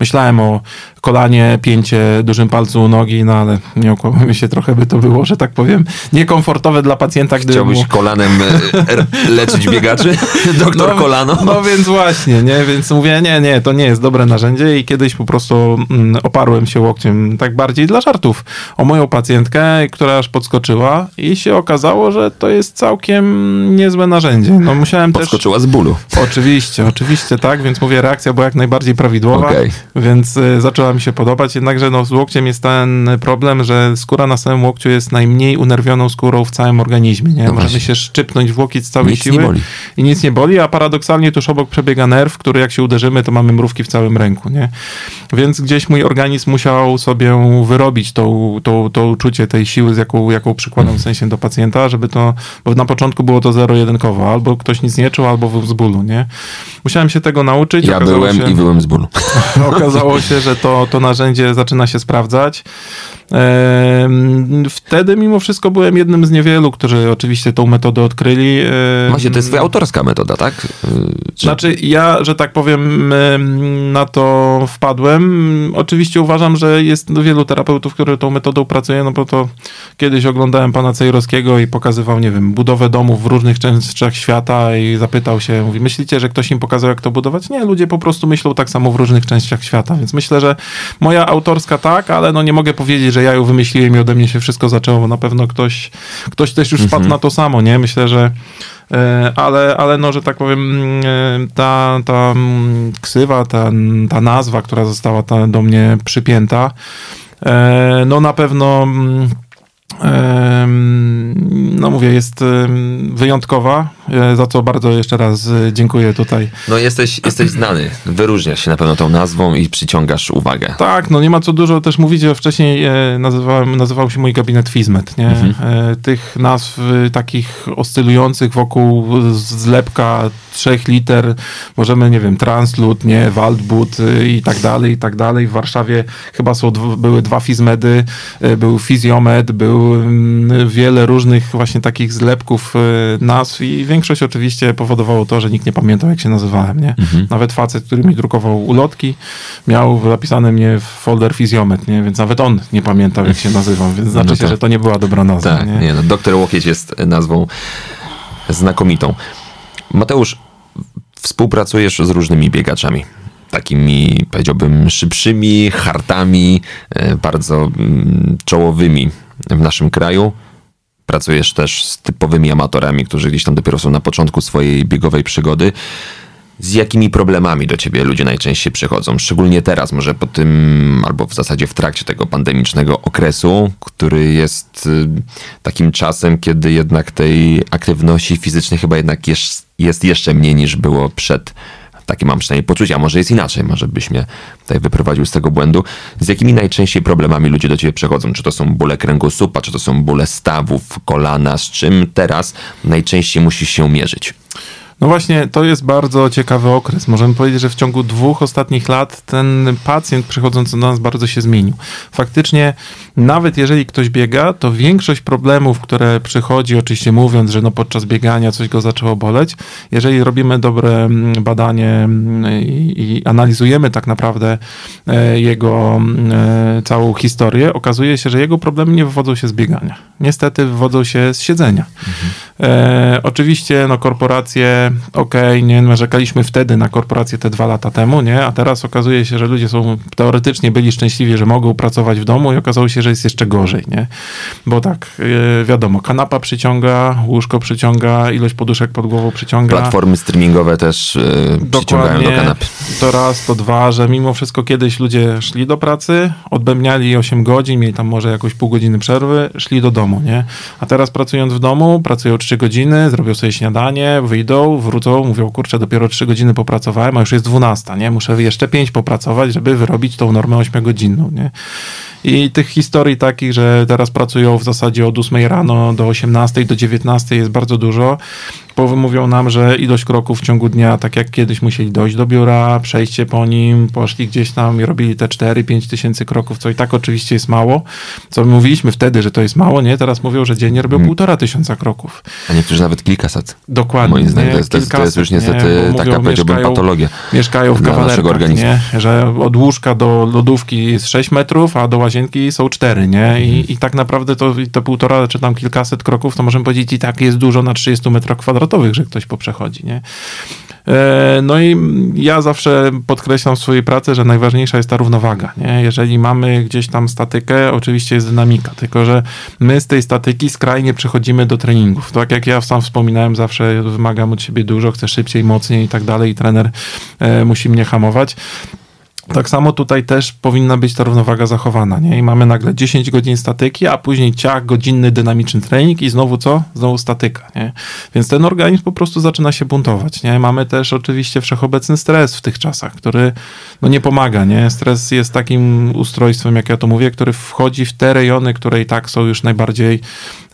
[SPEAKER 2] myślałem o kolanie, pięcie, dużym palcu u nogi, no ale nie okłamujmy się, trochę by to było, że tak powiem, niekomfortowe dla pacjenta, gdy
[SPEAKER 1] Chciałbyś
[SPEAKER 2] mu...
[SPEAKER 1] kolanem e, r- leczyć biegaczy? Doktor Kolano?
[SPEAKER 2] No więc właśnie, nie? Więc mówię, nie, nie, to nie jest dobre narzędzie i kiedyś po prostu mm, oparłem się łokciem tak bardziej dla żartów o moją pacjentkę, która aż podskoczyła i się okazało, że to jest całkiem niezłe narzędzie. No musiałem też...
[SPEAKER 1] Podskoczyła z bólu.
[SPEAKER 2] Oczywiście, oczywiście tak, więc mówię, reakcja była jak najbardziej prawidłowa,
[SPEAKER 1] Okej.
[SPEAKER 2] więc y, zaczęła mi się podobać, jednakże no, z łokciem jest ten problem, że skóra na samym łokciu jest najmniej unerwioną skórą w całym organizmie, nie?
[SPEAKER 1] No
[SPEAKER 2] Możemy się szczypnąć w łokieć z całej
[SPEAKER 1] Nic
[SPEAKER 2] siły i nic nie boli, a paradoksalnie tuż obok przebiega nerw, który jak się uderzymy, to mamy mrówki w całym ręku, nie? Więc gdzieś mój organizm musiał sobie wyrobić tą, tą, to uczucie tej siły, z jaką, jaką przykładam w sensie do pacjenta, żeby to, bo na początku było to zero-jedynkowo, albo ktoś nic nie czuł, albo z bólu, nie? Musiałem się tego nauczyć.
[SPEAKER 1] Ja byłem
[SPEAKER 2] się,
[SPEAKER 1] i byłem z bólu.
[SPEAKER 2] Okazało się, że to, to narzędzie zaczyna się sprawdzać. Wtedy mimo wszystko byłem jednym z niewielu, którzy oczywiście tą metodę odkryli.
[SPEAKER 1] Właśnie, to jest twoja autorska metoda, tak? Y, Czy...
[SPEAKER 2] Znaczy, ja, że tak powiem, em, na to wpadłem. Oczywiście uważam, że jest wielu terapeutów, które tą metodą pracują, no bo to kiedyś oglądałem pana Cejrowskiego i pokazywał, nie wiem, budowę domów w różnych częściach świata i zapytał się, mówi, myślicie, że ktoś im pokazał, jak to budować? Nie, ludzie po prostu myślą tak samo w różnych częściach świata, więc myślę, że moja autorska tak, ale no nie mogę powiedzieć, że ja ją wymyśliłem i ode mnie się wszystko zaczęło, bo na pewno ktoś, ktoś też już wpadł na to samo, nie? Myślę, że E, ale, ale no, że tak powiem, e, ta, ta mm, ksywa, ta, ta nazwa, która została ta, do mnie przypięta, e, no na pewno mm, no mówię, jest wyjątkowa, e, za co bardzo jeszcze raz e, dziękuję tutaj.
[SPEAKER 1] No jesteś, jesteś znany, wyróżniasz się na pewno tą nazwą i przyciągasz uwagę.
[SPEAKER 2] Tak, no nie ma co dużo też mówić, że wcześniej e, nazywałem, nazywał się mój gabinet Fizmet, nie?
[SPEAKER 1] Mhm.
[SPEAKER 2] Tych nazw takich oscylujących wokół zlepka trzech liter, możemy, nie wiem, Translud, nie, Waldbud e, i tak dalej, i tak dalej. W Warszawie chyba są, były dwa Fizmedy, był Fizjomed, był wiele różnych właśnie takich zlepków e, nazw i większość oczywiście powodowało to, że nikt nie pamiętał, jak się nazywałem, nie? Nawet facet, który mi drukował ulotki, miał zapisane mnie w folder Fizjomet, nie? Więc nawet on nie pamiętał, jak się nazywam, więc znaczy
[SPEAKER 1] No
[SPEAKER 2] się,
[SPEAKER 1] to-
[SPEAKER 2] że to nie była dobra nazwa,
[SPEAKER 1] Tak,
[SPEAKER 2] nie?
[SPEAKER 1] nie, no, doktor Łokieć jest nazwą znakomitą. Mateusz, współpracujesz z różnymi biegaczami. Takimi, powiedziałbym, szybszymi, hartami, e, bardzo mm, czołowymi w naszym kraju. Pracujesz też z typowymi amatorami, którzy gdzieś tam dopiero są na początku swojej biegowej przygody. Z jakimi problemami do ciebie ludzie najczęściej przychodzą? Szczególnie teraz, może po tym, albo w zasadzie w trakcie tego pandemicznego okresu, który jest y, takim czasem, kiedy jednak tej aktywności fizycznej chyba jednak jest, jest jeszcze mniej niż było przed. Takie mam przynajmniej poczucie, a może jest inaczej, może byś mnie tutaj wyprowadził z tego błędu. Z jakimi najczęściej problemami ludzie do ciebie przychodzą? Czy to są bóle kręgosłupa, czy to są bóle stawów, kolana? Z czym teraz najczęściej musisz się mierzyć?
[SPEAKER 2] No właśnie, to jest bardzo ciekawy okres. Możemy powiedzieć, że w ciągu dwóch ostatnich lat ten pacjent przychodzący do nas bardzo się zmienił. Faktycznie, nawet jeżeli ktoś biega, to większość problemów, które przychodzi, oczywiście mówiąc, że no podczas biegania coś go zaczęło boleć, jeżeli robimy dobre mm, badanie mm, i, analizujemy tak naprawdę e, jego e, całą historię, okazuje się, że jego problemy nie wywodzą się z biegania. Niestety wywodzą się z siedzenia. E, oczywiście, no korporacje, okej, nie narzekaliśmy wtedy na korporacje te dwa lata temu, nie? A teraz okazuje się, że ludzie są teoretycznie byli szczęśliwi, że mogą pracować w domu i okazało się, że jest jeszcze gorzej, nie? Bo tak, e, wiadomo, kanapa przyciąga, łóżko przyciąga, ilość poduszek pod głową przyciąga.
[SPEAKER 1] Platformy streamingowe też yy, przyciągają do kanapy.
[SPEAKER 2] To raz, to dwa, że mimo wszystko kiedyś ludzie szli do pracy, odbębniali 8 godzin, mieli tam może jakąś pół godziny przerwy, szli do domu, nie? A teraz pracując w domu, pracują 3 godziny, zrobią sobie śniadanie, wyjdą, wrócą, mówią, kurczę, dopiero 3 godziny popracowałem, a już jest 12, nie? Muszę jeszcze 5 popracować, żeby wyrobić tą normę 8-godzinną, nie? I tych historii takich, że teraz pracują w zasadzie od 8 rano do 18, do 19 jest bardzo dużo. Bo mówią nam, że ilość kroków w ciągu dnia, tak jak kiedyś musieli dojść do biura, przejście po nim, poszli gdzieś tam i robili te 4-5 tysięcy kroków, co i tak oczywiście jest mało. Co mówiliśmy wtedy, że to jest mało, nie? Teraz mówią, że dziennie robią półtora tysiąca kroków.
[SPEAKER 1] A niektórzy nawet kilkaset.
[SPEAKER 2] Dokładnie.
[SPEAKER 1] Moim zdaniem jest, to jest, to jest już
[SPEAKER 2] Kilkaset,
[SPEAKER 1] niestety
[SPEAKER 2] nie?
[SPEAKER 1] Taka, powiedziałbym, patologia.
[SPEAKER 2] Mieszkają w kawalerkach,
[SPEAKER 1] organizmu.
[SPEAKER 2] nie? Że od łóżka do lodówki jest 6 metrów, a do łazienki są 4, nie?
[SPEAKER 1] Mhm.
[SPEAKER 2] I, i tak naprawdę to, to półtora czy tam kilkaset kroków, to możemy powiedzieć i tak jest dużo na 30 metrach kwadratowych, że ktoś poprzechodzi, nie? E, No i ja zawsze podkreślam w swojej pracy, że najważniejsza jest ta równowaga. Nie? Jeżeli mamy gdzieś tam statykę, oczywiście jest dynamika, tylko że my z tej statyki skrajnie przechodzimy do treningów. Tak jak ja sam wspominałem, zawsze wymagam od siebie dużo, chcę szybciej, mocniej i tak dalej i trener e, musi mnie hamować. Tak samo tutaj też powinna być ta równowaga zachowana, nie? I mamy nagle 10 godzin statyki, a później ciach, godzinny dynamiczny trening i znowu co? Znowu statyka, nie? Więc ten organizm po prostu zaczyna się buntować, nie? Mamy też oczywiście wszechobecny stres w tych czasach, który no nie pomaga, nie? Stres jest takim ustrojstwem, jak ja to mówię, który wchodzi w te rejony, które i tak są już najbardziej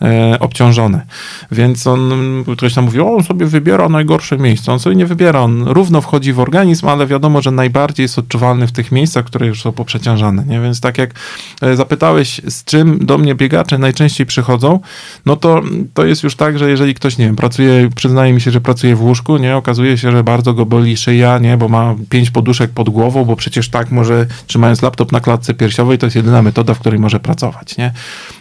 [SPEAKER 2] e, obciążone. Więc on, ktoś tam mówi, o, on sobie wybiera najgorsze miejsce. On sobie nie wybiera, on równo wchodzi w organizm, ale wiadomo, że najbardziej jest odczuwalny w tych miejscach, które już są poprzeciążane, nie? Więc tak jak e, zapytałeś, z czym do mnie biegacze najczęściej przychodzą, no to to jest już tak, że jeżeli ktoś, nie wiem, pracuje, przyznaje mi się, że pracuje w łóżku, nie? Okazuje się, że bardzo go boli szyja, nie? Bo ma pięć poduszek pod głową, bo przecież tak może, trzymając laptop na klatce piersiowej, to jest jedyna metoda, w której może pracować, nie?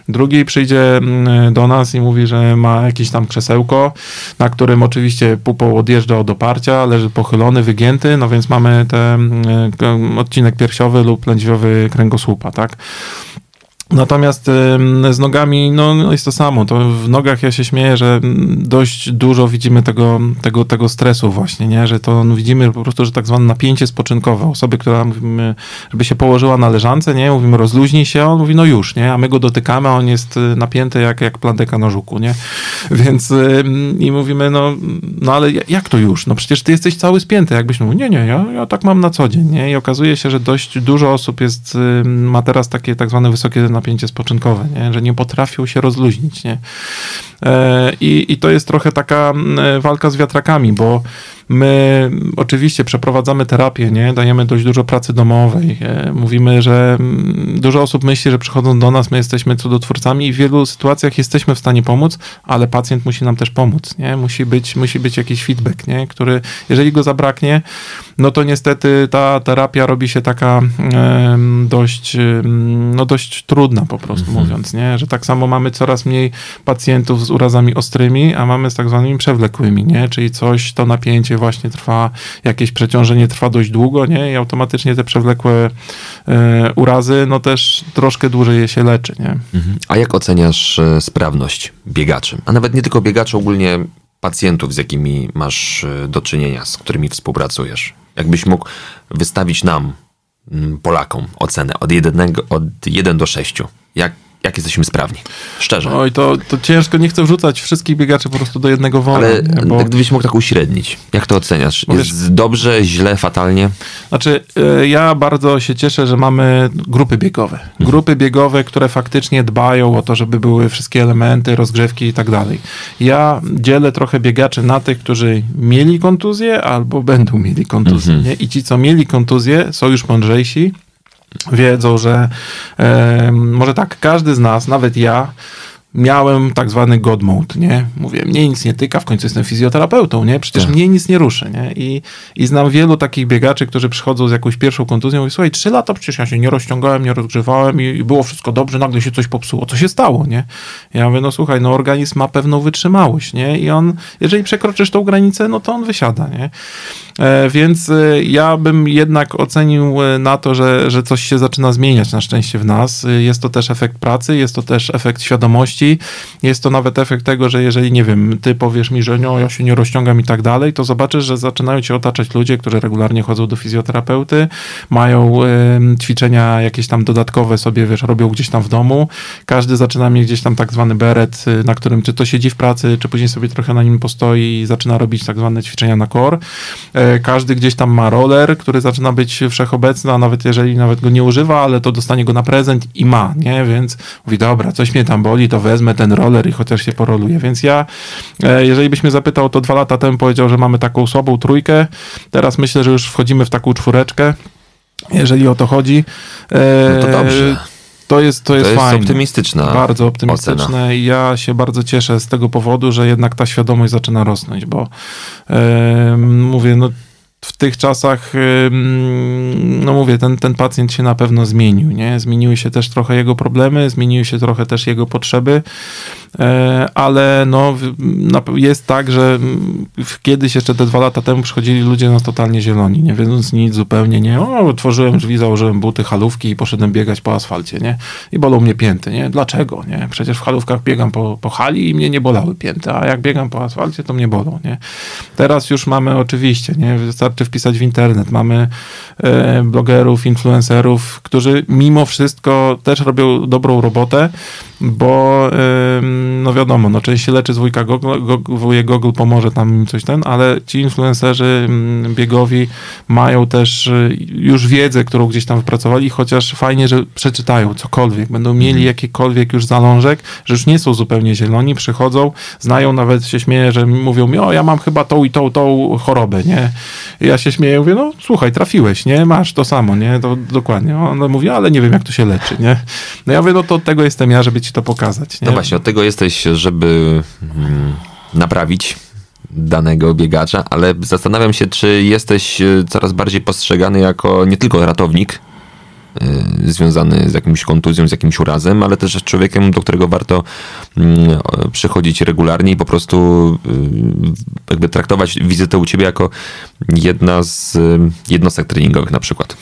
[SPEAKER 2] Drugi przyjdzie mm, do nas i mówi, że ma jakieś tam krzesełko, na którym oczywiście pupą odjeżdża od oparcia, leży pochylony, wygięty, no więc mamy ten mm, odcinek piersiowy lub lędźwiowy kręgosłupa, tak? Natomiast z nogami, no, no jest to samo. To w nogach ja się śmieję, że dość dużo widzimy tego, tego, tego stresu właśnie, nie? Że to widzimy po prostu, że tak zwane napięcie spoczynkowe. Osoby, która mówimy, żeby się położyła na leżance, nie? Mówimy rozluźnij się, on mówi no już, nie? A my go dotykamy, a on jest y, napięty jak, jak plandeka na żuku, nie? Więc i mówimy, no, no ale jak to już? No przecież ty jesteś cały spięty. Jakbyś mówił, nie, nie, ja, ja tak mam na co dzień, nie? I okazuje się, że dość dużo osób jest, ma teraz takie tak zwane wysokie napięcie spoczynkowe, nie? że nie potrafią się rozluźnić. Nie? E, I, I to jest trochę taka walka z wiatrakami, bo My oczywiście przeprowadzamy terapię, nie? Dajemy dość dużo pracy domowej. E, mówimy, że mm, dużo osób myśli, że przychodząc do nas, my jesteśmy cudotwórcami i w wielu sytuacjach jesteśmy w stanie pomóc, ale pacjent musi nam też pomóc, nie? Musi być, musi być jakiś feedback, nie? Który, jeżeli go zabraknie, no to niestety ta terapia robi się taka dość, no dość trudna po prostu mhm. mówiąc, nie? Że tak samo mamy coraz mniej pacjentów z urazami ostrymi, a mamy z tak zwanymi przewlekłymi, nie? Czyli coś, to napięcie właśnie trwa, jakieś przeciążenie trwa dość długo, nie? I automatycznie te przewlekłe e, urazy, no też troszkę dłużej je się leczy, nie?
[SPEAKER 1] Mhm. A jak oceniasz e, sprawność biegaczy? A nawet nie tylko biegaczy, ogólnie pacjentów, z jakimi masz e, do czynienia, z którymi współpracujesz? Jakbyś mógł wystawić nam, Polakom, ocenę od 1 od 1 do 6. Jak jak jesteśmy sprawni. Szczerze.
[SPEAKER 2] Oj, to, to ciężko, nie chcę wrzucać wszystkich biegaczy po prostu do jednego wora.
[SPEAKER 1] Ale nie, bo... gdybyś mógł tak uśrednić, jak to oceniasz? Jest wiesz, dobrze, źle, fatalnie?
[SPEAKER 2] Znaczy, e, ja bardzo się cieszę, że mamy grupy biegowe. Mhm. Grupy biegowe, które faktycznie dbają o to, żeby były wszystkie elementy, rozgrzewki i tak dalej. Ja dzielę trochę biegaczy na tych, którzy mieli kontuzję albo będą mieli kontuzję. Mhm. I ci, co mieli kontuzję, są już mądrzejsi, wiedzą, że e, może tak, każdy z nas, nawet ja, miałem tak zwany God mode, nie? Mówię, mnie nic nie tyka, w końcu jestem fizjoterapeutą, nie? Przecież tak. mnie nic nie ruszy, nie? I, I znam wielu takich biegaczy, którzy przychodzą z jakąś pierwszą kontuzją i słuchaj, trzy lata przecież ja się nie rozciągałem, nie rozgrzewałem i, i, było wszystko dobrze, nagle się coś popsuło. Co się stało, nie? Ja mówię, no słuchaj, no organizm ma pewną wytrzymałość, nie? I on, jeżeli przekroczysz tą granicę, no to on wysiada, nie? E, więc e, ja bym jednak ocenił e, na to, że, że coś się zaczyna zmieniać na szczęście w nas. E, jest to też efekt pracy, jest to też efekt świadomości, jest to nawet efekt tego, że jeżeli, nie wiem, ty powiesz mi, że no, ja się nie rozciągam i tak dalej, to zobaczysz, że zaczynają cię otaczać ludzie, którzy regularnie chodzą do fizjoterapeuty, mają y, ćwiczenia jakieś tam dodatkowe sobie, wiesz, robią gdzieś tam w domu. Każdy zaczyna mieć gdzieś tam tak zwany beret, y, na którym czy to siedzi w pracy, czy później sobie trochę na nim postoi i zaczyna robić tak zwane ćwiczenia na core. Y, każdy gdzieś tam ma roller, który zaczyna być wszechobecny, a nawet jeżeli nawet go nie używa, ale to dostanie go na prezent i ma, nie? Więc mówi, dobra, coś mnie tam boli, to wezmę ten roller i chociaż się poroluję. Więc ja, e, jeżeli byś mnie zapytał, to dwa lata temu powiedział, że mamy taką słabą trójkę. Teraz myślę, że już wchodzimy w taką czwóreczkę, jeżeli o to chodzi.
[SPEAKER 1] E, no to dobrze.
[SPEAKER 2] To jest, to jest, to jest fajne.
[SPEAKER 1] optymistyczna.
[SPEAKER 2] Bardzo optymistyczne ocena. i ja się bardzo cieszę z tego powodu, że jednak ta świadomość zaczyna rosnąć, bo e, mówię, no w tych czasach, no mówię, ten, ten pacjent się na pewno zmienił, nie? Zmieniły się też trochę jego problemy, zmieniły się trochę też jego potrzeby, ale no jest tak, że kiedyś jeszcze te dwa lata temu przychodzili ludzie no totalnie zieloni, nie wiedząc nic zupełnie, nie? O, otworzyłem drzwi, założyłem buty, halówki i poszedłem biegać po asfalcie, nie? I bolą mnie pięty, nie? Dlaczego, nie? Przecież w halówkach biegam po, po hali i mnie nie bolały pięty, a jak biegam po asfalcie, to mnie bolą, nie? Teraz już mamy oczywiście, nie? wystarczy wpisać w internet. Mamy e, blogerów, influencerów, którzy mimo wszystko też robią dobrą robotę, bo no wiadomo, no część się leczy z wujka Google, wujek Google pomoże tam im coś ten, ale ci influencerzy biegowi mają też y, już wiedzę, którą gdzieś tam wypracowali, chociaż fajnie, że przeczytają cokolwiek, będą mieli mhm. jakikolwiek już zalążek, że już nie są zupełnie zieloni, przychodzą, znają, nawet się śmieję, że mówią mi, o ja mam chyba tą i tą, tą chorobę, nie? Ja się śmieję, mówię, no słuchaj, trafiłeś, nie? Masz to samo, nie? To dokładnie. On mówi, ale nie wiem, jak to się leczy, nie? No ja mówię, no to od tego jestem ja, żeby ci to pokazać. Nie?
[SPEAKER 1] No właśnie, od tego jesteś, żeby mm, naprawić danego biegacza, ale zastanawiam się, czy jesteś e, coraz bardziej postrzegany jako nie tylko ratownik, Y, związany z jakimś kontuzją, z jakimś urazem, ale też człowiekiem, do którego warto mm, przychodzić regularnie i po prostu y, jakby traktować wizytę u ciebie jako jedna z jednostek treningowych na przykład.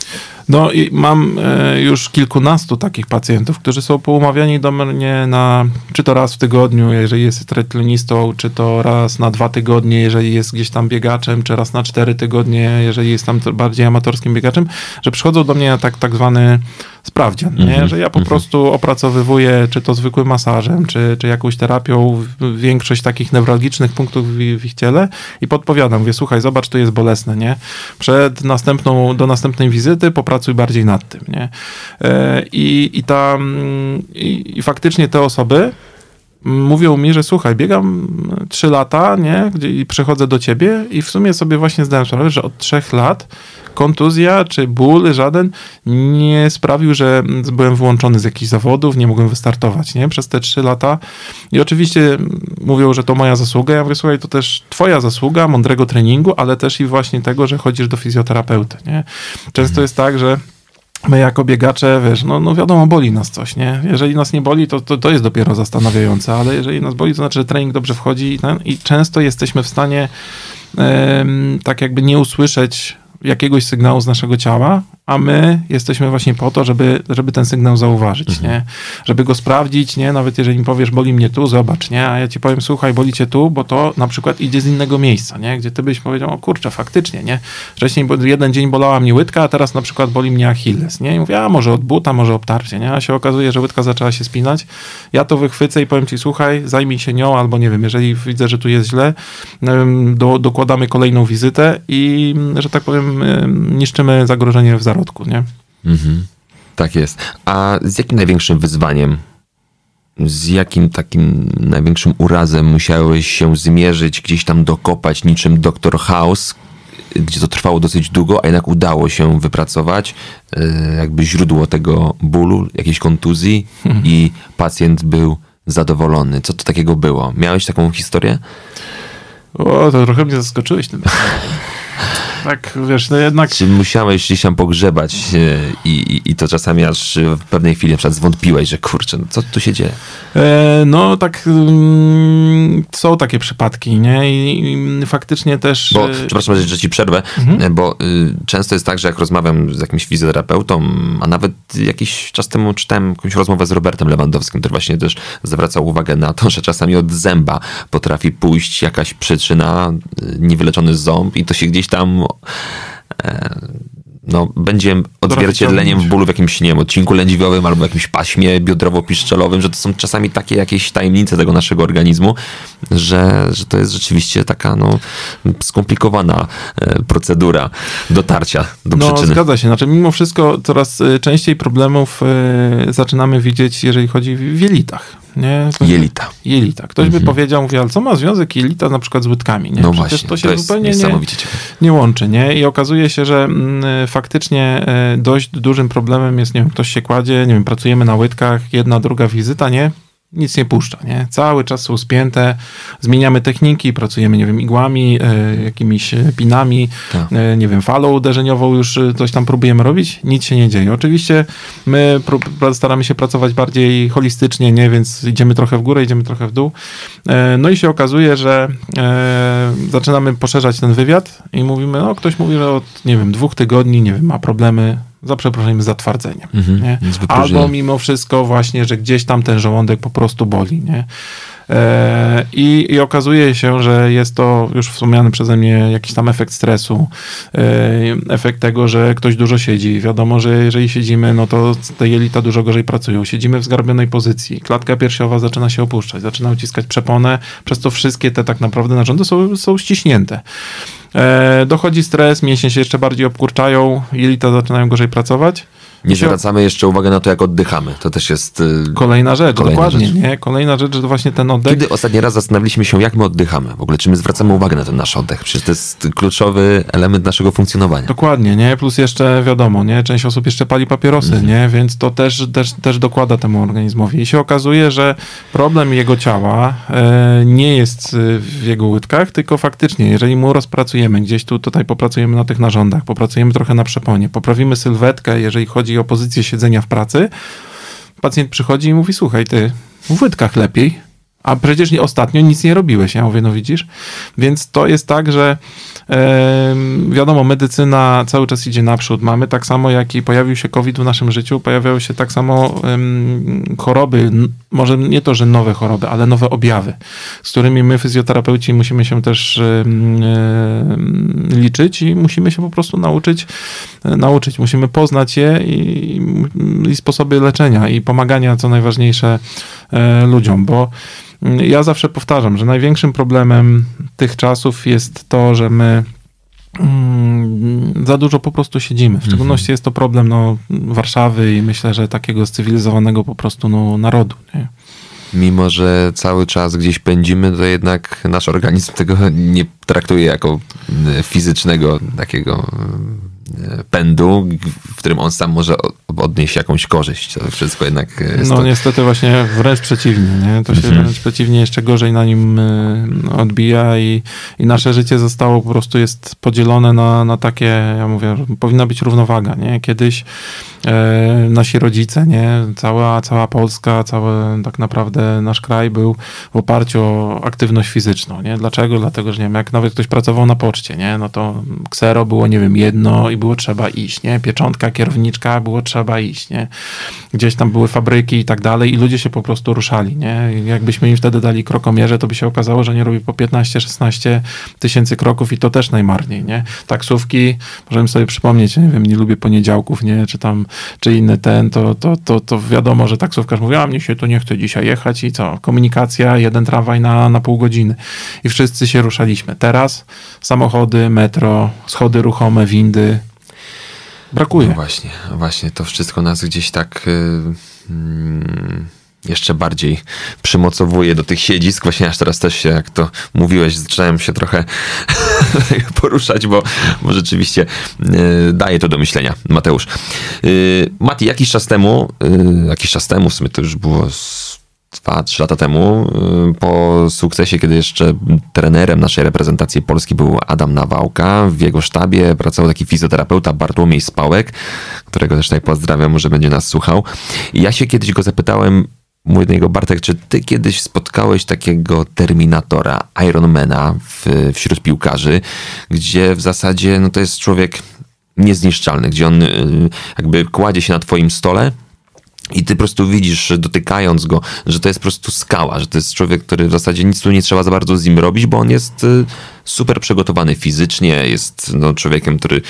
[SPEAKER 2] No i mam e, już kilkunastu takich pacjentów, którzy są poumawiani do mnie na, czy to raz w tygodniu, jeżeli jest triatlonistą, czy to raz na dwa tygodnie, jeżeli jest gdzieś tam biegaczem, czy raz na cztery tygodnie, jeżeli jest tam bardziej amatorskim biegaczem, że przychodzą do mnie na tak, tak zwany sprawdzian, nie?
[SPEAKER 1] Mhm,
[SPEAKER 2] że ja po
[SPEAKER 1] mhm.
[SPEAKER 2] prostu opracowywuję, czy to zwykłym masażem, czy, czy jakąś terapią, większość takich newralgicznych punktów w, w ich ciele i podpowiadam, mówię, słuchaj, zobacz, tu jest bolesne, nie? Przed następną, do następnej wizyty popracuj bardziej nad tym, nie? E, I, i, ta, mm, i, I faktycznie te osoby mówią mi, że słuchaj, biegam trzy lata, nie, gdzie i przychodzę do ciebie i w sumie sobie właśnie zdałem sprawę, że od trzech lat kontuzja czy ból żaden nie sprawił, że byłem wyłączony z jakichś zawodów, nie mogłem wystartować, nie, przez te trzy lata. I oczywiście mówią, że to moja zasługa, ja mówię, słuchaj, to też twoja zasługa, mądrego treningu, ale też i właśnie tego, że chodzisz do fizjoterapeuty, nie. Często jest tak, że my jako biegacze, wiesz, no, no wiadomo, boli nas coś, nie? Jeżeli nas nie boli, to, to, to jest dopiero zastanawiające, ale jeżeli nas boli, to znaczy, że trening dobrze wchodzi i, ten, i często jesteśmy w stanie tak jakby nie usłyszeć jakiegoś sygnału z naszego ciała, a my jesteśmy właśnie po to, żeby, żeby ten sygnał zauważyć, nie? Żeby go sprawdzić, nie? Nawet jeżeli mi powiesz, boli mnie tu, zobacz, nie? A ja ci powiem, słuchaj, boli cię tu, bo to na przykład idzie z innego miejsca, nie? Gdzie ty byś powiedział, o kurczę, faktycznie, nie? Wcześniej jeden dzień bolała mnie łydka, a teraz na przykład boli mnie Achilles, nie? I mówię, a może od buta, może obtarcie, nie? A się okazuje, że łydka zaczęła się spinać. Ja to wychwycę i powiem ci, słuchaj, zajmij się nią, albo nie wiem, jeżeli widzę, że tu jest źle, do, dokładamy kolejną wizytę i, że tak powiem, em, niszczymy zagrożenie w zarodku, nie?
[SPEAKER 1] Mhm. Tak jest. A z jakim największym wyzwaniem, z jakim takim największym urazem musiałeś się zmierzyć, gdzieś tam dokopać niczym Dr. House, gdzie to trwało dosyć długo, a jednak udało się wypracować e, jakby źródło tego bólu, jakiejś kontuzji i pacjent był zadowolony. Co to takiego było? Miałeś taką historię?
[SPEAKER 2] O, to trochę mnie zaskoczyłeś tym. tak, wiesz, no jednak...
[SPEAKER 1] Czy musiałeś gdzieś tam pogrzebać e, i, i, i to czasami aż w pewnej chwili na przykład zwątpiłeś, że kurczę, no co tu się dzieje?
[SPEAKER 2] E, no tak, mm, są takie przypadki, nie? I, i faktycznie też...
[SPEAKER 1] Bo,
[SPEAKER 2] e,
[SPEAKER 1] przepraszam, że, ci przerwę, e, bo y, często jest tak, że jak rozmawiam z jakimś fizjoterapeutą, a nawet jakiś czas temu czytałem jakąś rozmowę z Robertem Lewandowskim, który właśnie też zwracał uwagę na to, że czasami od zęba potrafi pójść jakaś przyczyna, niewyleczony ząb i to się gdzieś tam no, będzie odzwierciedleniem bólu w jakimś, nie wiem, odcinku lędźwiowym albo jakimś paśmie biodrowo-piszczelowy, że to są czasami takie jakieś tajemnice tego naszego organizmu, że, że to jest rzeczywiście taka no, skomplikowana e, procedura dotarcia do
[SPEAKER 2] No,
[SPEAKER 1] przyczyny.
[SPEAKER 2] zgadza się. Znaczy, mimo wszystko coraz e, częściej problemów e, zaczynamy widzieć, jeżeli chodzi w jelitach. Nie? To-
[SPEAKER 1] Jelita.
[SPEAKER 2] Jelita. Ktoś by powiedział, mówi, ale co ma związek jelita na przykład z łydkami? Nie?
[SPEAKER 1] No
[SPEAKER 2] Przecież
[SPEAKER 1] właśnie,
[SPEAKER 2] to się
[SPEAKER 1] jest
[SPEAKER 2] zupełnie nie, nie łączy, nie? I okazuje się, że mm, faktycznie e, dość dużym problemem jest, nie wiem, ktoś się kładzie, nie wiem, pracujemy na łydkach, jedna, druga wizyta, nie? Nic nie puszcza, nie? Cały czas są spięte, zmieniamy techniki, pracujemy, nie wiem, igłami, e, jakimiś pinami,
[SPEAKER 1] Tak.
[SPEAKER 2] e, nie wiem, falą uderzeniową już e, coś tam próbujemy robić, nic się nie dzieje. Oczywiście my staramy się pracować bardziej holistycznie, nie? Więc idziemy trochę w górę, idziemy trochę w dół. No i się okazuje, że zaczynamy poszerzać ten wywiad i mówimy, no ktoś mówi, że od, nie wiem, dwóch tygodni, nie wiem, ma problemy za przeproszeniem zatwardzeniem.
[SPEAKER 1] Mhm.
[SPEAKER 2] Albo mimo wszystko właśnie, że gdzieś tam ten żołądek po prostu boli, nie? E, I, I okazuje się, że jest to już wspomniany przeze mnie jakiś tam efekt stresu, e, efekt tego, że ktoś dużo siedzi. Wiadomo, że jeżeli siedzimy, no to te jelita dużo gorzej pracują. Siedzimy w zgarbionej pozycji, klatka piersiowa zaczyna się opuszczać, zaczyna uciskać przeponę, przez to wszystkie te tak naprawdę narządy są, są ściśnięte. E, dochodzi stres, mięśnie się jeszcze bardziej obkurczają, jelita zaczynają gorzej pracować.
[SPEAKER 1] Nie zwracamy jeszcze uwagi na to, jak oddychamy. To też jest... y,
[SPEAKER 2] Kolejna rzecz,
[SPEAKER 1] Kolejna
[SPEAKER 2] dokładnie,
[SPEAKER 1] rzecz.
[SPEAKER 2] nie? Kolejna rzecz, że to właśnie ten oddech.
[SPEAKER 1] Kiedy ostatni raz zastanowiliśmy się, jak my oddychamy? W ogóle, czy my zwracamy uwagę na ten nasz oddech? Przecież to jest kluczowy element naszego funkcjonowania.
[SPEAKER 2] Dokładnie, nie? Plus jeszcze wiadomo, nie? Część osób jeszcze pali papierosy,
[SPEAKER 1] Mhm.
[SPEAKER 2] nie? Więc to też, też, też dokłada temu organizmowi. I się okazuje, że problem jego ciała e, nie jest e, w jego łydkach, tylko faktycznie, jeżeli mu rozpracujemy, gdzieś tu tutaj popracujemy na tych narządach, popracujemy trochę na przeponie, poprawimy sylwetkę, jeżeli chodzi o pozycję siedzenia w pracy, pacjent przychodzi i mówi, słuchaj, ty w łydkach lepiej, a przecież nie, ostatnio nic nie robiłeś. Ja mówię, no widzisz? Więc to jest tak, że wiadomo, medycyna cały czas idzie naprzód. Mamy tak samo, jak i pojawił się COVID w naszym życiu, pojawiają się tak samo choroby, może nie to, że nowe choroby, ale nowe objawy, z którymi my, fizjoterapeuci, musimy się też liczyć i musimy się po prostu nauczyć, e, nauczyć. Musimy poznać je i, i sposoby leczenia i pomagania, co najważniejsze, e, ludziom, bo ja zawsze powtarzam, że największym problemem tych czasów jest to, że my mm, za dużo po prostu siedzimy. W mhm. szczególności jest to problem no, Warszawy i myślę, że takiego cywilizowanego po prostu no, narodu. Nie?
[SPEAKER 1] Mimo, że cały czas gdzieś pędzimy, to jednak nasz organizm tego nie traktuje jako fizycznego takiego pędu, w którym on sam może odnieść jakąś korzyść. To wszystko jednak
[SPEAKER 2] jest No to... niestety właśnie wręcz przeciwnie, nie? To się mhm. wręcz przeciwnie jeszcze gorzej na nim e, odbija i, i nasze życie zostało po prostu jest podzielone na, na takie, ja mówię, powinna być równowaga, nie? Kiedyś e, nasi rodzice, nie? Cała, cała Polska, cały tak naprawdę nasz kraj był w oparciu o aktywność fizyczną, nie? Dlaczego? Dlatego, że nie wiem, jak nawet ktoś pracował na poczcie, nie? No to ksero było, nie wiem, jedno i było trzeba iść, nie? Pieczątka, kierowniczka, było trzeba iść, nie? Gdzieś tam były fabryki i tak dalej i ludzie się po prostu ruszali, nie? Jakbyśmy im wtedy dali krokomierze, to by się okazało, że nie robi po 15-16 tysięcy kroków i to też najmarniej, nie? Taksówki, możemy sobie przypomnieć, nie wiem, nie lubię poniedziałków, nie? Czy tam, czy inny ten, to, to, to, to wiadomo, że taksówkarz mówi, a mnie się to nie chce dzisiaj jechać i co? Komunikacja, jeden tramwaj na, na pół godziny. I wszyscy się ruszaliśmy. Teraz samochody, metro, schody ruchome, windy, brakuje.
[SPEAKER 1] No właśnie, właśnie to wszystko nas gdzieś tak y, mm, jeszcze bardziej przymocowuje do tych siedzisk. Właśnie aż teraz też się, jak to mówiłeś, zaczynałem się trochę poruszać, bo, bo rzeczywiście y, daje to do myślenia, Mateusz. Y, Mati, jakiś czas temu, jakiś czas temu, w sumie to już było z 2-3 lata temu, y, po sukcesie, kiedy jeszcze trenerem naszej reprezentacji Polski był Adam Nawałka, w jego sztabie pracował taki fizjoterapeuta Bartłomiej Spałek, którego też tutaj pozdrawiam, może będzie nas słuchał. I ja się kiedyś go zapytałem, mój do niego, Bartek, czy ty kiedyś spotkałeś takiego Terminatora, Ironmana w, wśród piłkarzy, gdzie w zasadzie no, to jest człowiek niezniszczalny, gdzie on y, jakby kładzie się na twoim stole, i ty po prostu widzisz, dotykając go, że to jest po prostu skała, że to jest człowiek, który w zasadzie nic tu nie trzeba za bardzo z nim robić, bo on jest y, super przygotowany fizycznie, jest no, człowiekiem, który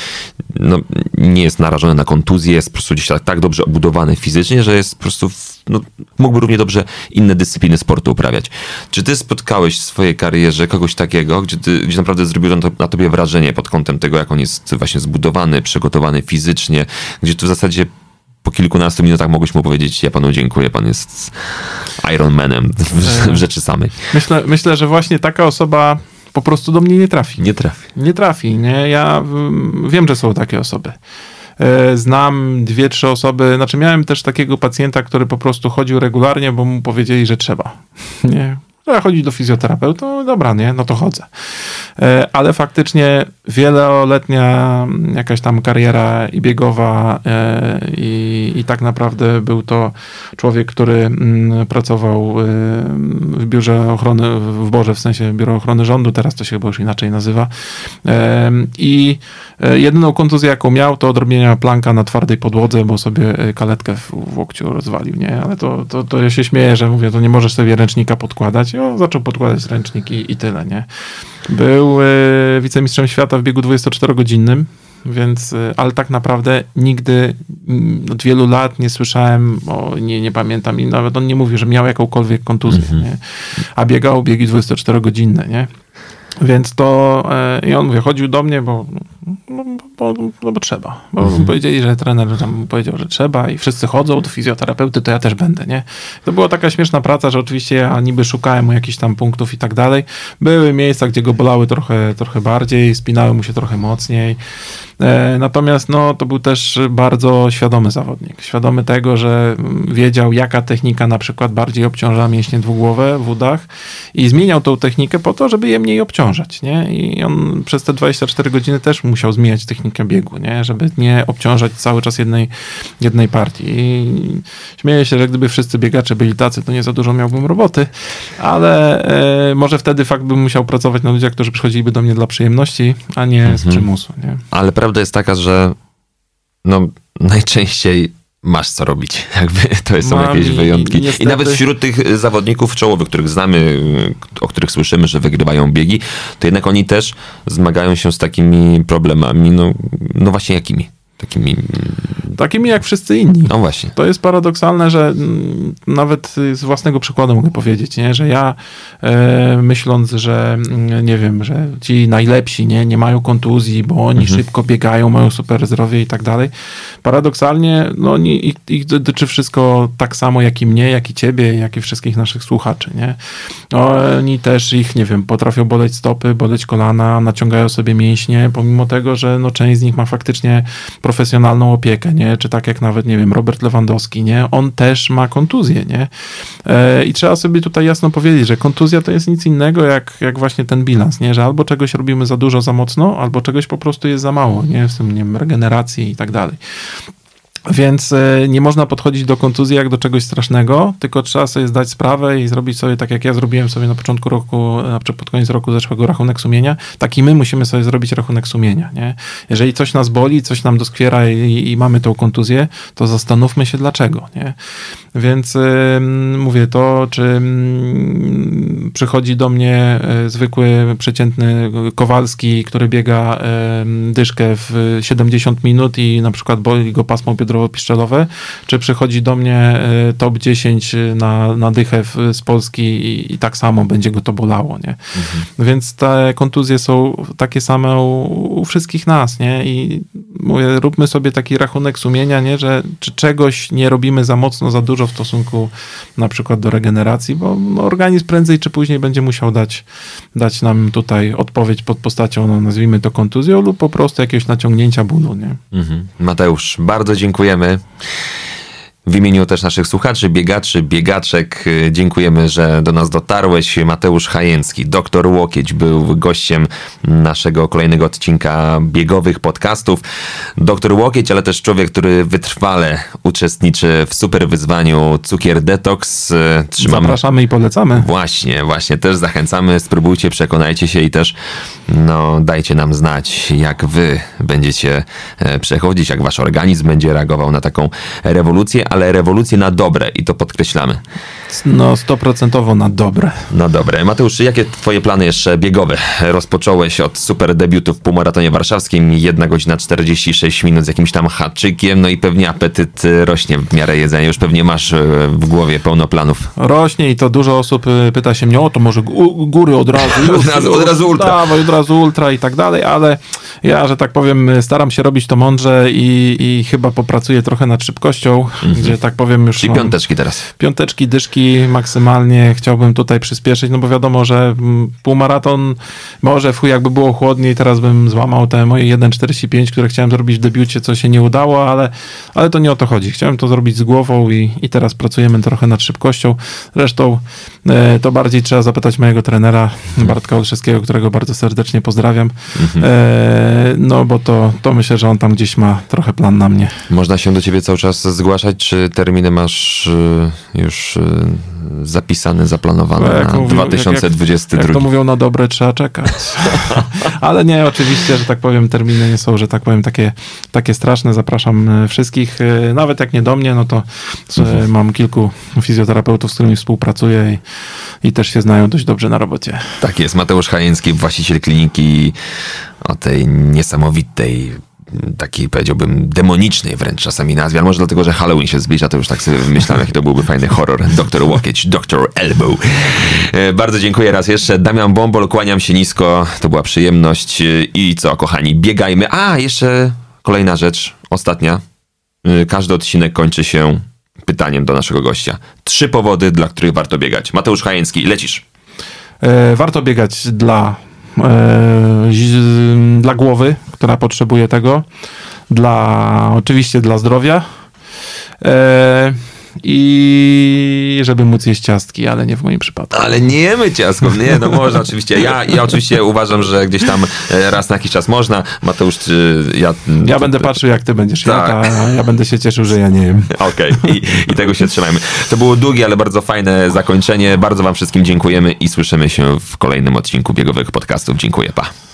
[SPEAKER 1] no, nie jest narażony na kontuzję, jest po prostu gdzieś tak, tak dobrze obudowany fizycznie, że jest po prostu, no, mógłby równie dobrze inne dyscypliny sportu uprawiać. Czy ty spotkałeś w swojej karierze kogoś takiego, gdzie, ty, gdzie naprawdę zrobił na tobie wrażenie pod kątem tego, jak on jest właśnie zbudowany, przygotowany fizycznie, gdzie tu w zasadzie po kilkunastu minutach mogłeś mu powiedzieć, ja panu dziękuję, pan jest Iron Manem w, w rzeczy samej.
[SPEAKER 2] Myślę, myślę, że właśnie taka osoba po prostu do mnie nie trafi.
[SPEAKER 1] Nie trafi.
[SPEAKER 2] Nie trafi, nie? Ja wiem, że są takie osoby. E, znam dwie, trzy osoby, znaczy miałem też takiego pacjenta, który po prostu chodził regularnie, bo mu powiedzieli, że trzeba. Nie, Trzeba chodzić do fizjoterapeuty, no dobra, nie, no to chodzę. E, ale faktycznie wieloletnia jakaś tam kariera i biegowa e, i, i tak naprawdę był to człowiek, który mm, pracował e, w biurze ochrony, w Boże, w sensie biuro ochrony rządu, teraz to się chyba już inaczej nazywa. I jedyną kontuzję, jaką miał, to odrobienia planka na twardej podłodze, bo sobie kaletkę w łokciu rozwalił, nie? Ale to, to, to ja się śmieję, że mówię, to nie możesz sobie ręcznika podkładać, no, zaczął podkładać ręczniki i tyle, nie? Był y, wicemistrzem świata w biegu 24-godzinnym, więc, y, ale tak naprawdę nigdy mm, od wielu lat nie słyszałem, o, nie, nie pamiętam i nawet on nie mówił, że miał jakąkolwiek kontuzję, mm -hmm. nie? A biegał biegi 24-godzinne, nie? Więc to e, i on mówię, chodził do mnie, bo, no, bo, no, bo trzeba. Bo mhm. powiedzieli, że trener tam powiedział, że trzeba i wszyscy chodzą do fizjoterapeuty, to ja też będę, nie? To była taka śmieszna praca, że oczywiście ja niby szukałem mu jakichś tam punktów i tak dalej. Były miejsca, gdzie go bolały trochę, trochę bardziej, spinały mu się trochę mocniej. E, natomiast no, to był też bardzo świadomy zawodnik. Świadomy tego, że wiedział, jaka technika na przykład bardziej obciąża mięśnie dwugłowe w udach i zmieniał tą technikę po to, żeby je mniej obciążać. Nie? I on przez te 24 godziny też musiał zmienić pozmieniać technikę biegu, nie? żeby nie obciążać cały czas jednej, jednej partii. I śmieję się, że gdyby wszyscy biegacze byli tacy, to nie za dużo miałbym roboty, ale e, może wtedy fakt bym musiał pracować na ludziach, którzy przychodziliby do mnie dla przyjemności, a nie z
[SPEAKER 1] Mhm.
[SPEAKER 2] przymusu. Nie?
[SPEAKER 1] Ale prawda jest taka, że no najczęściej masz co robić. Jakby to są
[SPEAKER 2] Mam
[SPEAKER 1] jakieś wyjątki.
[SPEAKER 2] i
[SPEAKER 1] I,
[SPEAKER 2] niestety-
[SPEAKER 1] nawet wśród tych zawodników czołowych, których znamy, y, o których słyszymy, że wygrywają biegi, to jednak oni też zmagają się z takimi problemami. No, no właśnie jakimi? Takimi,
[SPEAKER 2] Takimi jak wszyscy inni.
[SPEAKER 1] no właśnie.
[SPEAKER 2] To jest paradoksalne, że mm, nawet z własnego przykładu mogę powiedzieć, nie? że ja e, myśląc, że mm, nie wiem, że ci najlepsi nie, nie mają kontuzji, bo oni szybko biegają, mają super zdrowie i tak dalej. Paradoksalnie no, oni, ich, ich dotyczy wszystko tak samo jak i mnie, jak i ciebie, jak i wszystkich naszych słuchaczy. Nie? Oni też ich, nie wiem, potrafią boleć stopy, boleć kolana, naciągają sobie mięśnie, pomimo tego, że no, część z nich ma faktycznie profesjonalną opiekę, nie? Czy tak jak nawet, nie wiem, Robert Lewandowski, nie? On też ma kontuzję, nie? E, I trzeba sobie tutaj jasno powiedzieć, że kontuzja to jest nic innego jak, jak właśnie ten bilans, nie? Że albo czegoś robimy za dużo, za mocno, albo czegoś po prostu jest za mało, nie? W tym, nie wiem, regeneracji i tak dalej. Więc e, nie można podchodzić do kontuzji jak do czegoś strasznego, tylko trzeba sobie zdać sprawę i zrobić sobie tak, jak ja zrobiłem sobie na początku roku, na przykład pod koniec roku zeszłego rachunek sumienia. Tak i my musimy sobie zrobić rachunek sumienia. Nie? Jeżeli coś nas boli, coś nam doskwiera i, i mamy tą kontuzję, to zastanówmy się dlaczego. Nie? Więc ym, mówię to, czy ym, przychodzi do mnie y, zwykły, przeciętny Kowalski, który biega dyszkę w 70 minut i na przykład boli go pasmo biodrowo-piszczelowe, czy przychodzi do mnie y, top 10 na, na dychę z Polski i, i tak samo będzie go to bolało, nie? Więc te kontuzje są takie same u, u wszystkich nas, nie? I mówię, róbmy sobie taki rachunek sumienia, nie? Że czy czegoś nie robimy za mocno, za dużo w stosunku na przykład do regeneracji, bo organizm prędzej czy później będzie musiał dać, dać nam tutaj odpowiedź pod postacią, no, nazwijmy to kontuzją lub po prostu jakiegoś naciągnięcia bólu, nie?
[SPEAKER 1] Mhm. Mateusz, bardzo dziękujemy. W imieniu też naszych słuchaczy, biegaczy, biegaczek, y, dziękujemy, że do nas dotarłeś. Mateusz Hajęcki, doktor Łokieć, był gościem naszego kolejnego odcinka biegowych podcastów. Doktor Łokieć, ale też człowiek, który wytrwale uczestniczy w super wyzwaniu Cukier Detox. Y, Trzymamy,
[SPEAKER 2] Zapraszamy i polecamy.
[SPEAKER 1] Właśnie, właśnie, też zachęcamy, spróbujcie, przekonajcie się i też no, dajcie nam znać, jak wy będziecie e, przechodzić, jak wasz organizm będzie reagował na taką rewolucję, ale rewolucję na dobre i to podkreślamy.
[SPEAKER 2] No, stoprocentowo na dobre.
[SPEAKER 1] Na dobre. Mateusz, jakie twoje plany jeszcze biegowe? Rozpocząłeś od super debiutu w półmaratonie warszawskim, 1 godzina 46 minut z jakimś tam haczykiem, no i pewnie apetyt e, rośnie w miarę jedzenia, już pewnie masz e, w głowie pełno planów.
[SPEAKER 2] Rośnie i to dużo osób y, pyta się mnie, o to może gó- góry od razu.
[SPEAKER 1] Od razu- od razu ultra.
[SPEAKER 2] Dawaj, od razu ultra i tak dalej, ale ja, że tak powiem, staram się robić to mądrze i, i chyba popracuję trochę nad szybkością, gdzie tak powiem już
[SPEAKER 1] Czyli
[SPEAKER 2] mam
[SPEAKER 1] piąteczki teraz.
[SPEAKER 2] piąteczki, dyszki maksymalnie chciałbym tutaj przyspieszyć, no bo wiadomo, że mm, półmaraton może w chuj jakby było chłodniej, teraz bym złamał te moje 1,45, które chciałem zrobić w debiucie, co się nie udało, ale, ale to nie o to chodzi. Chciałem to zrobić z głową i, i teraz pracujemy trochę nad szybkością. Zresztą e, to bardziej trzeba zapytać mojego trenera Bartka Olszewskiego, którego bardzo serdecznie pozdrawiam. E, no bo to, to myślę, że on tam gdzieś ma trochę plan na mnie.
[SPEAKER 1] Można się do ciebie cały czas zgłaszać, czy terminy masz y, już y, zapisane, zaplanowane
[SPEAKER 2] No,
[SPEAKER 1] na
[SPEAKER 2] mówił- jak-
[SPEAKER 1] 2022?
[SPEAKER 2] Jak to mówią na dobre, trzeba czekać. Ale nie, oczywiście, że tak powiem, terminy nie są, że tak powiem, takie, takie straszne. Zapraszam e, wszystkich. E, Nawet jak nie do mnie, no to e, mam kilku fizjoterapeutów, z którymi współpracuję i, i też się znają dość dobrze na robocie.
[SPEAKER 1] Tak jest, Mateusz Hajęcki, właściciel kliniki o tej niesamowitej, takiej powiedziałbym demonicznej wręcz czasami nazwie, ale może dlatego, że Halloween się zbliża, to już tak sobie myślałem, jaki to byłby fajny horror. Doktor Łokieć, Doktor Elbow. E, Bardzo dziękuję raz jeszcze. Damian Bombol, kłaniam się nisko, to była przyjemność. E, I co, kochani, biegajmy. A, jeszcze kolejna rzecz, ostatnia. E, Każdy odcinek kończy się pytaniem do naszego gościa. Trzy powody, dla których warto biegać. Mateusz Hajęcki, lecisz.
[SPEAKER 2] Warto biegać dla, dla głowy, która potrzebuje tego, dla oczywiście dla zdrowia. I żeby móc jeść ciastki, ale nie w moim przypadku.
[SPEAKER 1] Ale nie jemy ciastków, nie, no można oczywiście. Ja, ja oczywiście uważam, że gdzieś tam e, raz na jakiś czas można. Mateusz, czy ja...
[SPEAKER 2] Ja będę patrzył, jak ty będziesz
[SPEAKER 1] Tak.
[SPEAKER 2] jadł, a ja będę się cieszył, że ja nie jem.
[SPEAKER 1] Okej, I, i tego się trzymajmy. To było długie, ale bardzo fajne zakończenie. Bardzo wam wszystkim dziękujemy i słyszymy się w kolejnym odcinku biegowych podcastów. Dziękuję, pa.